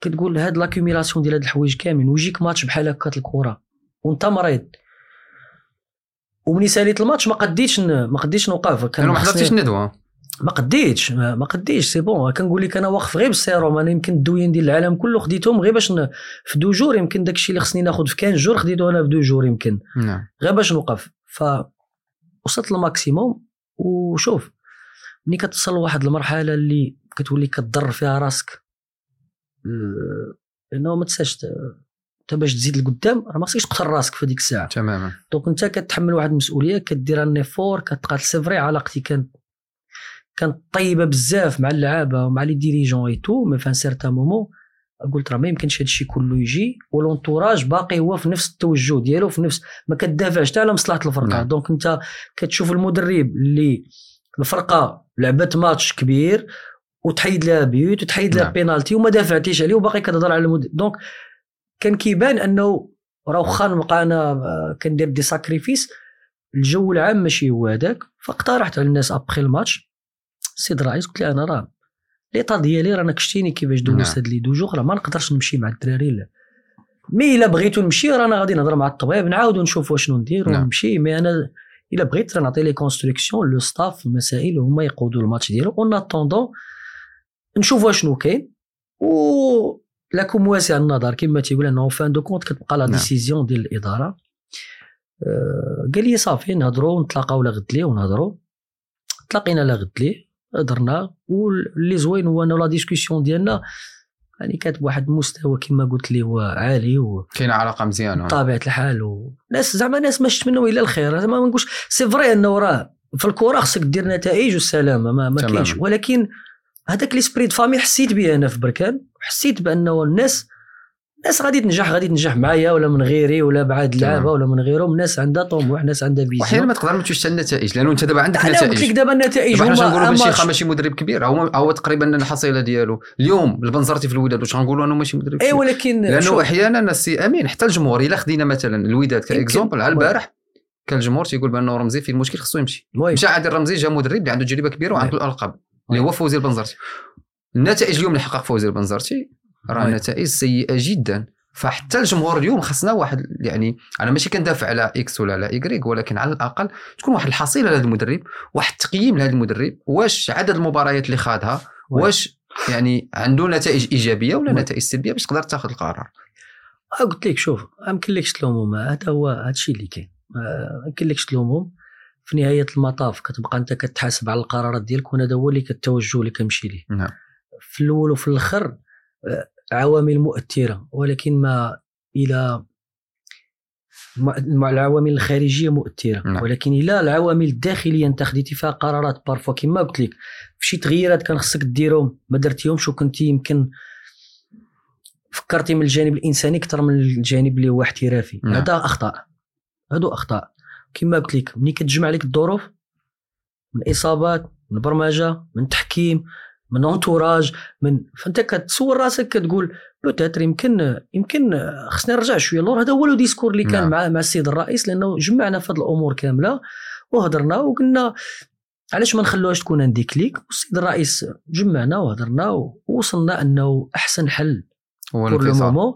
كتقول هاد l'accumulation ديال هاد الحوايج كاملين ويجيك ماتش بحال هكا الكره وأنت مريض. ومني ساليت الماتش ما قديتش ما قديتش نوقف كان لأنه ما حضرتيش الندوه ما قديتش ما قديتش c'est bon. كنقول لك أنا واقف غير بالسيروم أنا يمكن الدويين ديال العالم كله خديتهم غير باش ن- في deux jours يمكن داكشي اللي خصني ناخذ في 15 jours خديته أنا في deux jours يمكن. نعم. غير باش نوقف. ف وصلت لل maximum وشوف. ملي كتصل لواحد المرحلة اللي كتولي كتضر فيها راسك لأنه ما تنساش آه، أنت باش تزيد لقدام راه ما خصكش تقتل راسك في هذيك الساعة. تماما. donc أنت كتحمل واحد المسؤولية كدير un effort كتقاتل. c'est vrai علاقتي كانت كانت طيبة بزاف مع اللعابة ومع les dirigeants et tout mais à un certain moment قلت راه ما يمكنش هادشي كله يجي و l'entourage باقي هو في نفس التوجه ديالو في نفس ما كتدافعش حتى على مصلحة الفرقة. نعم. donc أنت كتشوف المدرب اللي الفرقة لعبت ماتش كبير وتحيد لها بيوت وتحيد لها نعم. بينالتي وما دافعتيش عليه وباقي كتهضر على المدرب donc كان كيبان أنه راه واخا نبقى أنا آه، كندير des sacrifices الجو العام ماشي هو هذاك. فاقترحت على الناس après ال match السيد الرئيس قلت له أنا راه l'état ديالي رانا كشفتيني كيفاش دوزت نعم. هاد les deux jours راه ما نقدرش نمشي مع الدراري لا. mais إلا بغيتو نمشي رانا غادي نهضر مع الطبيب نعاودو نشوفوا شنو ندير نعم. ونمشي. mais أنا إلا بغيت راه نعطي les instructions لو staff المسائل هما يقودوا الماتش ديالو. en attendant نشوفوا شنو كاين. و لكم واسع النظر كما تيقول أنه fin de compte كتبقى لا نعم. décision ديال الإدارة. آه، قال لي صافي نهضروا نتلاقاو لاغد لي ونهضروا تلاقينا لاغد لي هضرنا واللي زوين هو أنه la discussion ديالنا. يعني كانت بواحد المستوى كما قلت لي هو عالي و كاينة علاقة مزيانة. بطبيعه الحال وناس زعما ناس ما شفت منهم إلا الخير. زعما ما نقولش c'est vrai أنه راه في الكره خصك دير نتائج والسلامة ما, ما. كاينش. ولكن هذاك l'esprit de famille حسيت به أنا في بركان وحسيت بأنه الناس الناس غادي تنجح غادي تنجح معايا ولا من غيري ولا بعاد تمام. اللعابه ولا من غيرهم ناس عندها طموح ناس عندها vision. ما تقدر ما تشوفش النتائج لأنه أنت دابا عندك أنا قلت لك نتائج دابا النتائج دابا حنا هما تنقولوا بن أما شيخه ماشي مدرب كبير هو هو تقريبا الحصيلة ديالو. اليوم البنزرتي في الوداد واش غنقولوا أنه ماشي مدرب اي كبير؟ ولكن لأنه أحيانا السي أمين حتى الجمهور إلا خدينا مثلا الوداد ك exemple على. البارح كان الجمهور تيقول بأنه رمزي فيه المشكل خصو يمشي. مشى عادل رمزي جا مدرب اللي عنده تجربة كبيرة وعنده الألقاب. اللي. هو فوزي البنزرتي النتائج اليوم اللي حقق فوزي البنزرتي راه. نتائج سيئة جدا فحتى الجمهور اليوم خصنا واحد يعني أنا ماشي كندافع على X ولا على Y ولكن على الأقل تكون واحد الحصيلة لهذا المدرب واحد التقييم لهذا المدرب واش عدد المباريات اللي خاضها. واش يعني عنده نتائج إيجابية ولا. نتائج سلبية باش تقدر تاخذ القرار آه، قلت لك شوف ما يمكنلكش تلومهم هذا هو هذا الشيء اللي كاين ما يمكنلكش تلومهم في نهاية المطاف كتبقى أنت كتحاسب على القرارات ديالك وهذا هو اللي كالتوجه اللي كنمشي ليه. نعم. في الأول وفي الأخر آه، عوامل مؤثرة ولكن ما إلى العوامل الخارجية مؤثرة. نعم. ولكن الا العوامل الداخلية أنت خديتي فيها قرارات بارفوا كما قلت لك. في شي تغييرات كان خصك ديرهم ما درتيهمش وكنتي يمكن فكرتي من الجانب الإنساني أكثر من الجانب اللي هو احترافي. نعم. هذا أخطاء. هادو أخطاء. كما قلت لك ملي كتجمع لك الظروف من إصابات من برمجة من تحكيم من entourage من فأنت كتسول راسك كتقول peut-être يمكن يمكن خصني نرجع شوية اللور. هذا هو le discours اللي كان نعم. مع مع السيد الرئيس لأنه جمعنا في هذه الأمور كاملة وهضرنا وقلنا علاش ما نخلوهاش تكون عندي كليك والسيد الرئيس جمعنا وهضرنا ووصلنا أنه أحسن حل هو الانفصال.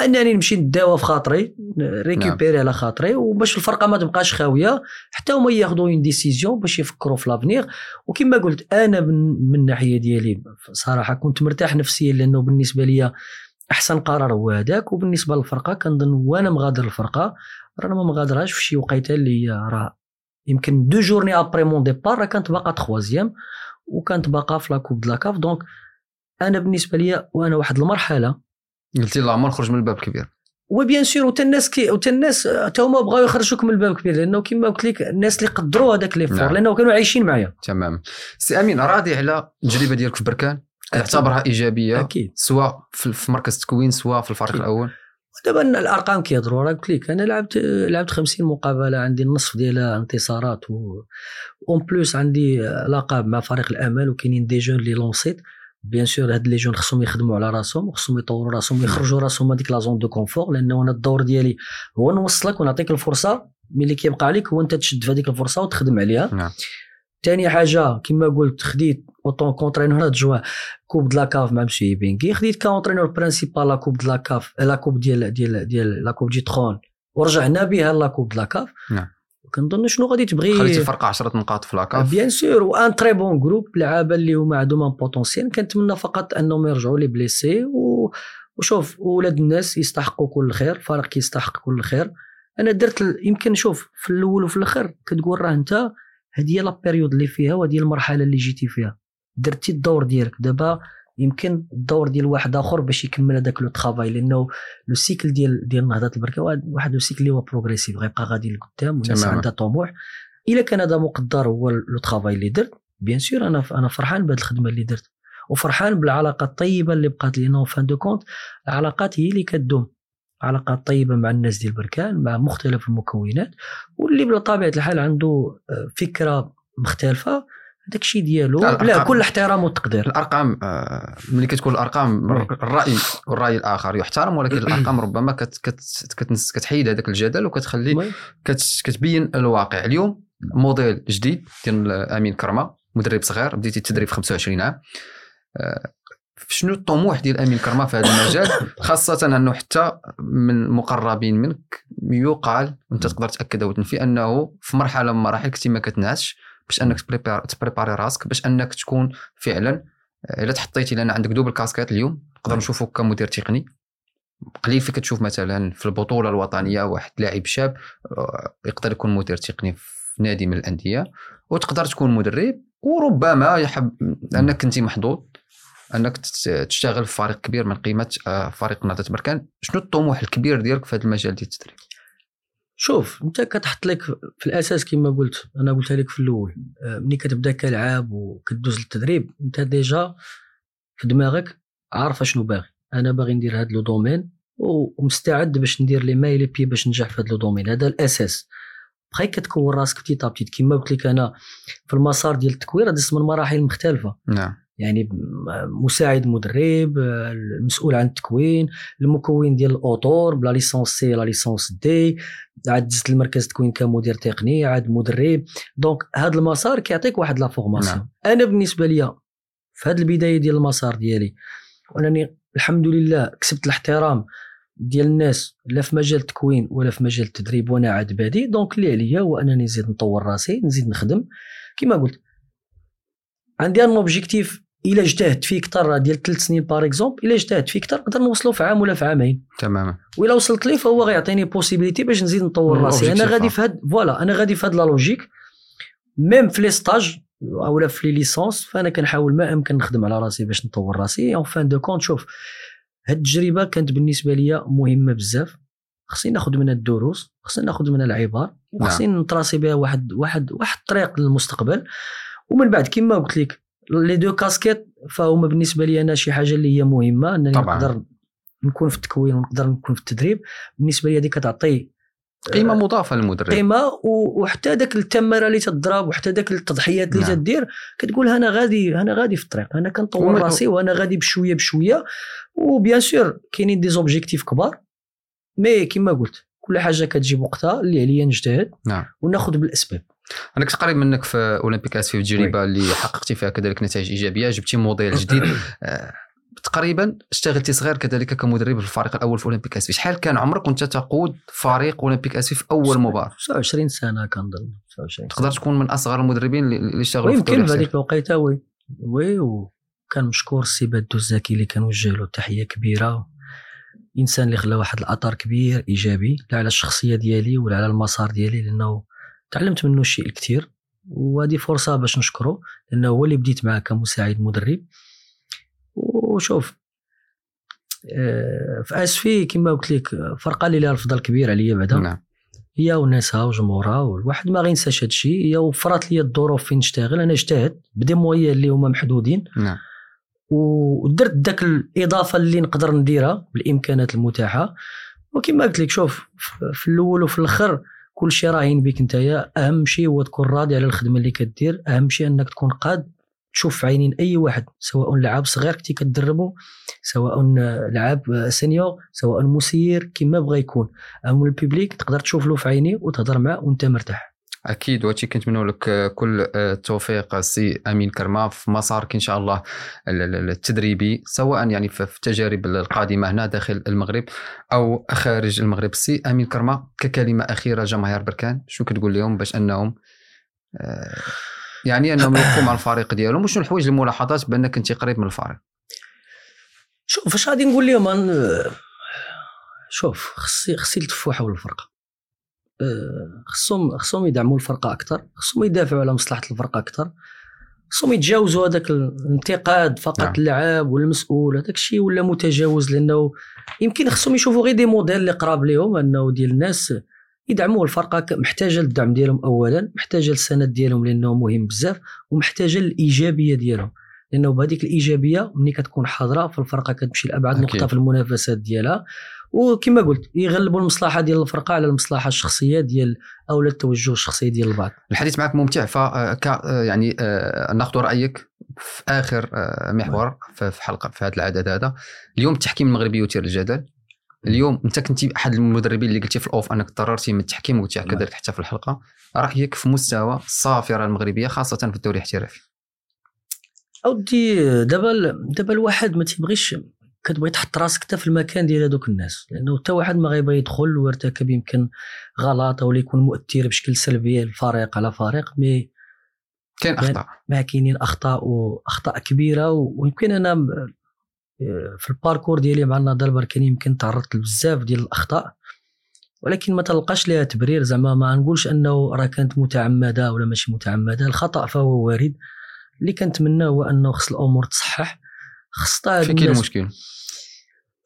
انني نمشي نداوى في خاطري récupérer نعم. على خاطري وباش الفرقة ما تبقاش خاوية حتى هما ياخذوا une décision باش يفكروا في l'avenir وكما قلت أنا من, من الناحيه ديالي صراحة كنت مرتاح نفسيا لأنه بالنسبة لي أحسن قرار هو هذاك. وبالنسبة للفرقة كنظن وأنا مغادر الفرقة رانا ما مغادرهاش في شي وقيتة اللي هي راه يمكن deux journées après mon départ راه كانت باقا troisième وكانت باقا في la coupe de la CAF donc أنا بالنسبة لي وأنا واحد المرحلة قلتي اللهم نخرج من الباب الكبير و bien sûr وتا الناس كي وتا الناس حتى هما بغاو يخرجوك من الباب الكبير لأنه كما قلت لك الناس اللي قدروا هذاك l'effort نعم. لأنه كانوا عايشين معايا. تمام. سي أمين راضي على التجربة ديالك في بركان؟ تعتبرها إيجابية أكيد. سواء في مركز التكوين سواء في الفريق. الأول؟ دابا الأرقام كيهضروا راه قلت لك أنا لعبت لعبت 50 مقابلة عندي النصف ديالها انتصارات و en plus عندي لقب مع فريق الأمل وكاينين des jeunes اللي lancيت. bien sûr هاد les jeunes خصهم يخدموا على راسهم وخصهم يطوروا راسهم ويخرجوا راسهم هذيك la zone de confort لأنه أنا الدور ديالي هو نوصلك ونعطيك الفرصة ملي كيبقى عليك هو أنت تشد في هذيك الفرصة وتخدم عليها. نعم. ثاني حاجة كما قلت خديت en tant qu'entraîneur joué coupe de la CAF مع مسيو بينكي خديت qu'entraîneur principal la coupe de la CAF la coupe ديال ديال ديال la coupe du trône ورجعنا بها la coupe de la CAF نعم. وكنظن شنو غادي تبغي خليتي الفرقه 10 نقاط في la CAF. bien sûr un très bon groupe لعابة اللي هما عندهم un potentiel كنتمنى فقط أنهم يرجعوا les blessés و... وشوف ولاد الناس يستحقوا كل خير فريق كيستحق كل خير. أنا درت ال... يمكن شوف في الأول وفي الآخر كتقول راه أنت هذه هي la période اللي فيها وهذه المرحلة اللي جيتي فيها. درتي الدور ديالك. دابا يمكن الدور ديال واحد آخر باش يكمل هذاك le travail لأنه le cycle ديال ديال نهضة بركان واحد- le cycle اللي هو progressif غيبقى غادي لقدام والناس. عندها طموح. إلا كان هذا مقدر هو le travail اللي درت bien sûr أنا أنا فرحان بهذه الخدمة اللي درت. وفرحان بالعلاقه الطيبة اللي بقات لي fin de compte العلاقات هي اللي كدوم علاقات طيبة مع الناس ديال بركان مع مختلف المكونات واللي بطبيعة الحال عنده آه، فكرة مختلفة هذاك الشيء ديالو لا، كل احترام والتقدير الأرقام آه، ملي كتكون الأرقام. الرأي والرأي الآخر يحترم ولكن الأرقام ربما كت كت كت كتحيد هذاك الجدل وكتخلي. كت كتبين الواقع. اليوم موديل جديد ديال أمين كرمة مدرب صغير بديتي التدريب في 25 عام. آه، شنو الطموح ديال أمين كرمة في هذا المجال؟ خاصة أنه حتى من مقربين منك يقال وأنت تقدر تأكد أو تنفي أنه في مرحلة من المراحل كنتي ما كتنعسش باش أنك تبريبار- تبريباري راسك باش أنك تكون فعلا آه، إلا تحطيتي لأن عندك دوبل كاسكيت اليوم نقدر نشوفك كمدير تقني. قليل فيك تشوف مثلا في البطولة الوطنية واحد لاعب شاب آه، يقدر يكون مدير تقني في نادي من الأندية وتقدر تكون مدرب وربما يحب أنك كنتي محظوظ أنك تشتغل في فريق كبير من قيمة آه، فريق نهضه بركان شنو الطموح الكبير ديالك في هذا المجال ديال التدريب شوف انت كتحط لك في الأساس كما قلت أنا قلتها لك في الأول آه، ملي كتبدا كلاعب وكدوز للتدريب انت déjà في دماغك عارف شنو باغي. أنا باغي ندير هذا le domaine ومستعد باش ندير les mille et un باش ننجح في هذا le domaine. هذا الأساس. بقيت كتكون راسك petit à petit كما قلت لك أنا في المسار ديال التكوين دزت من مراحل مختلفة. نعم. يعني مساعد مدرب المسؤول عن التكوين المكون ديال auteur بلا licence C la licence D عاد دزت المركز التكوين كمدير تقني عاد مدرب. donc هذا المسار كيعطيك واحد la formation. نعم. أنا بالنسبة ليا في هذه البداية ديال المسار ديالي وأنني الحمد لله كسبت الاحترام ديال الناس لا في مجال التكوين ولا في مجال التدريب وأنا عاد بادي. donc اللي عليا هو أنني نزيد نطور راسي نزيد نخدم. كما قلت عندي un objectif إلا اجتهدت فيه أكثر ديال ثلاث سنين par exemple إلا اجتهدت فيه أكثر نقدر نوصلو في عام ولا في عامين. تماما. وإلا وصلت ليه فهو غيعطيني possibilité باش نزيد نطور راسي. أنا غادي. في هاد voilà أنا غادي في هاد la logique même في les stages اولا في les licences فأنا كنحاول ما أمكن نخدم على راسي باش نطور راسي. en fin de compte شوف هاد التجربة كانت بالنسبة ليا مهمة بزاف. خصني ناخذ منها الدروس خصني ناخذ منها العبر وخصني نtracي بها واحد واحد واحد الطريق للمستقبل. ومن بعد كما قلت لك les deux casquettes فهما بالنسبة لي أنا شي حاجة اللي هي مهمة أنني طبعاً. نقدر نكون في التكوين ونقدر نكون في التدريب. بالنسبة لي هذه كتعطي قيمة مضافة للمدرب. قيمة وحتى داك التمارة اللي تضرب وحتى داك التضحيات اللي نعم. تدير كتقول أنا غادي أنا غادي في الطريق أنا كنطور راسي وأنا غادي بشوية بشوية. و bien sûr كاينين des objectifs كبار mais كما قلت كل حاجة كتجي بوقتها اللي عليا نجتهد نعم. وناخذ بالأسباب. أنا كنت قريب منك في أولمبيك اسفي في تجربه اللي حققتي فيها كذلك نتائج إيجابية جبتي موديل جديد. آه، تقريبا اشتغلتي صغير كذلك كمدرب في الفريق الأول في أولمبيك اسفي شحال كان عمرك وأنت تقود فريق أولمبيك اسفي في أول مباراة؟ 29 سنة كنظن 29 تقدر تكون من أصغر المدربين اللي اشتغلوا في الدوري في. هذيك. الوقيتة oui. oui وكان مشكور السي بادو الزاكي اللي كنوجه له تحية كبيرة. إنسان اللي خلى واحد الاثر كبير إيجابي لا على الشخصية ديالي ولا على المسار ديالي لأنه تعلمت منه الشيء الكثير وهذه فرصة باش نشكره لأنه هو اللي بديت معاه كمساعد مدرب. وشوف آه، في اسفي كما قلت لك فرقة اللي لها الفضل كبير عليا بعدا. نعم. هي وناسها وجمهورها والواحد ما غينساش هذا الشيء. هي وفرات لي الظروف فين نشتغل أنا اجتهدت ب des moyens اللي هما محدودين. نعم. ودرت داك الإضافة اللي نقدر نديرها بالإمكانات المتاحة. وكما قلت لك شوف في الأول وفي الآخر كل شيء رهين بك نتايا أهم شيء هو تكون راضي على الخدمة اللي كدير أهم شيء أنك تكون قاد تشوف في عينين أي واحد سواء لعاب صغير كنتي كتدربه سواء لعاب senior سواء مسير كما بغى يكون. اهم le public تقدر تشوف له في عينيه وتهضر معاه وأنت مرتاح. أكيد وهادشي كنتمنوا لك كل التوفيق السي أمين كرمه في مسارك إن شاء الله ال- ال- التدريبي سواء يعني في التجارب القادمة هنا داخل المغرب أو خارج المغرب. السي أمين كرمه ككلمة أخيرة جماهير بركان شو كتقول لهم باش أنهم آه، يعني أنهم يوقفوا مع الفريق ديالهم؟ وشنو الحوايج الملاحظات بأنك كنتي قريب من الفريق؟ شوف اش غادي نقول لهم شوف خصي خصي يلتفوا حول الفرقة. خصهم خصهم يدعموا الفرقة أكثر خصهم يدافعوا على مصلحة الفرقة أكثر خصهم يتجاوزوا هذاك الانتقاد فقط نعم. اللعاب والمسؤول هذاك الشيء ولا متجاوز لأنه يمكن خصهم يشوفوا غير دي موديل اللي قراب لهم أنه ديال الناس يدعموا الفرقة محتاجة للدعم ديالهم اولا محتاجة للسند ديالهم لأنه مهم بزاف ومحتاجة للإيجابية ديالهم لأنه بهذيك الإيجابية ملي كتكون حاضرة فالفرقه كتمشي لأبعد. نقطة في المنافسات ديالها وكما قلت يغلبوا المصلحة ديال الفرقة على المصلحة الشخصية ديال أو التوجه الشخصي ديال البعض. الحديث معك ممتع ف ك- يعني آه، ناخذ رأيك في آخر آه، محور في حلقة في هذا العدد هذا. اليوم التحكيم المغربي يثير الجدل اليوم أنت كنتي أحد المدربين اللي قلتي في الأوف أنك ضررتي من التحكيم وقلتي نعم. كذلك حتى في الحلقة. رأيك في مستوى الصافرة المغربية خاصة في الدوري الاحترافي؟ أودي دابا دابا الواحد ما تيبغيش كتبغي تحط راسك حتى في المكان ديال هذوك الناس لأنه حتى واحد ما غيبغي يدخل ويرتكب يمكن غلط أو يكون مؤثر بشكل سلبي الفريق على فريق مي كاين أخطاء. ما كاينين أخطاء واخطاء كبيرة ويمكن أنا م- في الباركور ديالي مع النهضه البركاني يمكن تعرضت لبزاف ديال الأخطاء ولكن ما تلقاش لها تبرير زعما ما نقولش أنه راه كانت متعمدة ولا ماشي متعمدة الخطأ فهو وارد. اللي كنتمنى هو أنه خص الأمور تصحح خص هاد في كاين المشكل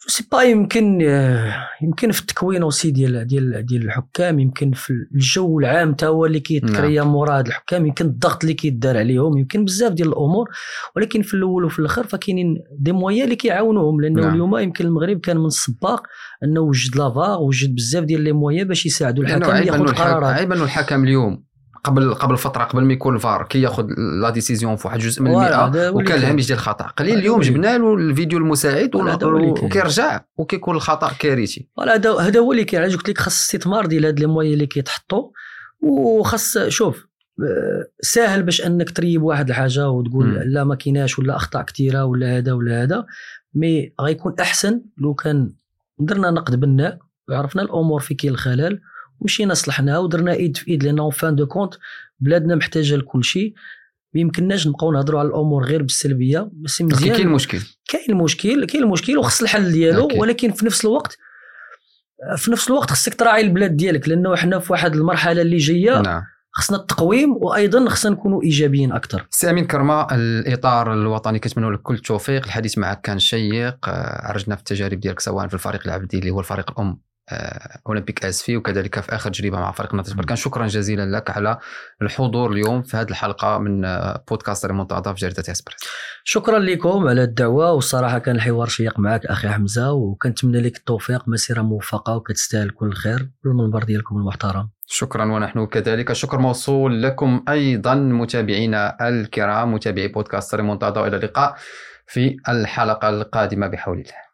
c'est pas يمكن آه، يمكن في التكوين aussi ديال ديال ديال الحكام يمكن في الجو العام تا هو اللي كيتcréا مورا هاد الحكام يمكن الضغط اللي كيدار عليهم يمكن بزاف ديال الأمور ولكن في الأول وفي الأخر فكاينين des moyens اللي كيعاونوهم لأنه نعم. نعم. اليوم يمكن المغرب كان من السباق أنه وجد la VAR وجد بزاف ديال les moyens باش يساعدوا الحكم ياخذ قرارات عيب أنه الحكم اليوم قبل قبل فترة قبل ما يكون الفار كياخذ la décision في واحد جزء من اللي وكان. الهامش ديال الخطأ. قليل اليوم جبنا له الفيديو المساعد. وكيرجع وكيكون الخطأ كارثي. هذا هذا هو اللي كاين علاش قلت لك خاص الاستثمار ديال هاد les moyens اللي كيتحطوا. وخاص شوف آه، ساهل باش أنك تريب واحد الحاجة وتقول مم. لا ما كايناش ولا أخطاء كثيره ولا هذا ولا هذا. mais غيكون أحسن لو كان درنا نقد بناء وعرفنا الأمور فين كاين الخلل ومشينا صلحناها ودرنا إيد في إيد لأنه fin de compte بلادنا محتاجة لكل شيء. ما يمكنناش نبقاو نهضروا على الأمور غير بالسلبية. بس donc كاين مزيان المشكل كاين المشكل كاين المشكل وخص الحل ديالو. ولكن في نفس الوقت في نفس الوقت خصك تراعي البلاد ديالك لأنه حنا في واحد المرحلة اللي جاية نعم. خصنا التقويم وأيضا خصنا نكونوا إيجابيين أكثر سي أمين كرمة الإطار الوطني كنتمنى لك كل التوفيق الحديث معك كان شيق آه، عرجنا في التجارب ديالك سواء في الفريق العبدي اللي هو الفريق الأم. أولمبيك اسفي وكذلك في آخر تجربه مع فريق ناطش بركان شكرا جزيلا لك على الحضور اليوم في هذه الحلقة من بودكاست ريمونتادا في جريدة اسبريس شكرا لكم على الدعوة والصراحه كان الحوار شيق معك أخي حمزة وكنتمنى لك التوفيق مسيرة موفقة وكتستاهل كل خير بالمنبر ديالكم المحترم. شكرا ونحن كذلك الشكر موصول لكم أيضا متابعينا الكرام متابعي بودكاست ريمونتادا والى اللقاء في الحلقة القادمة بحول الله.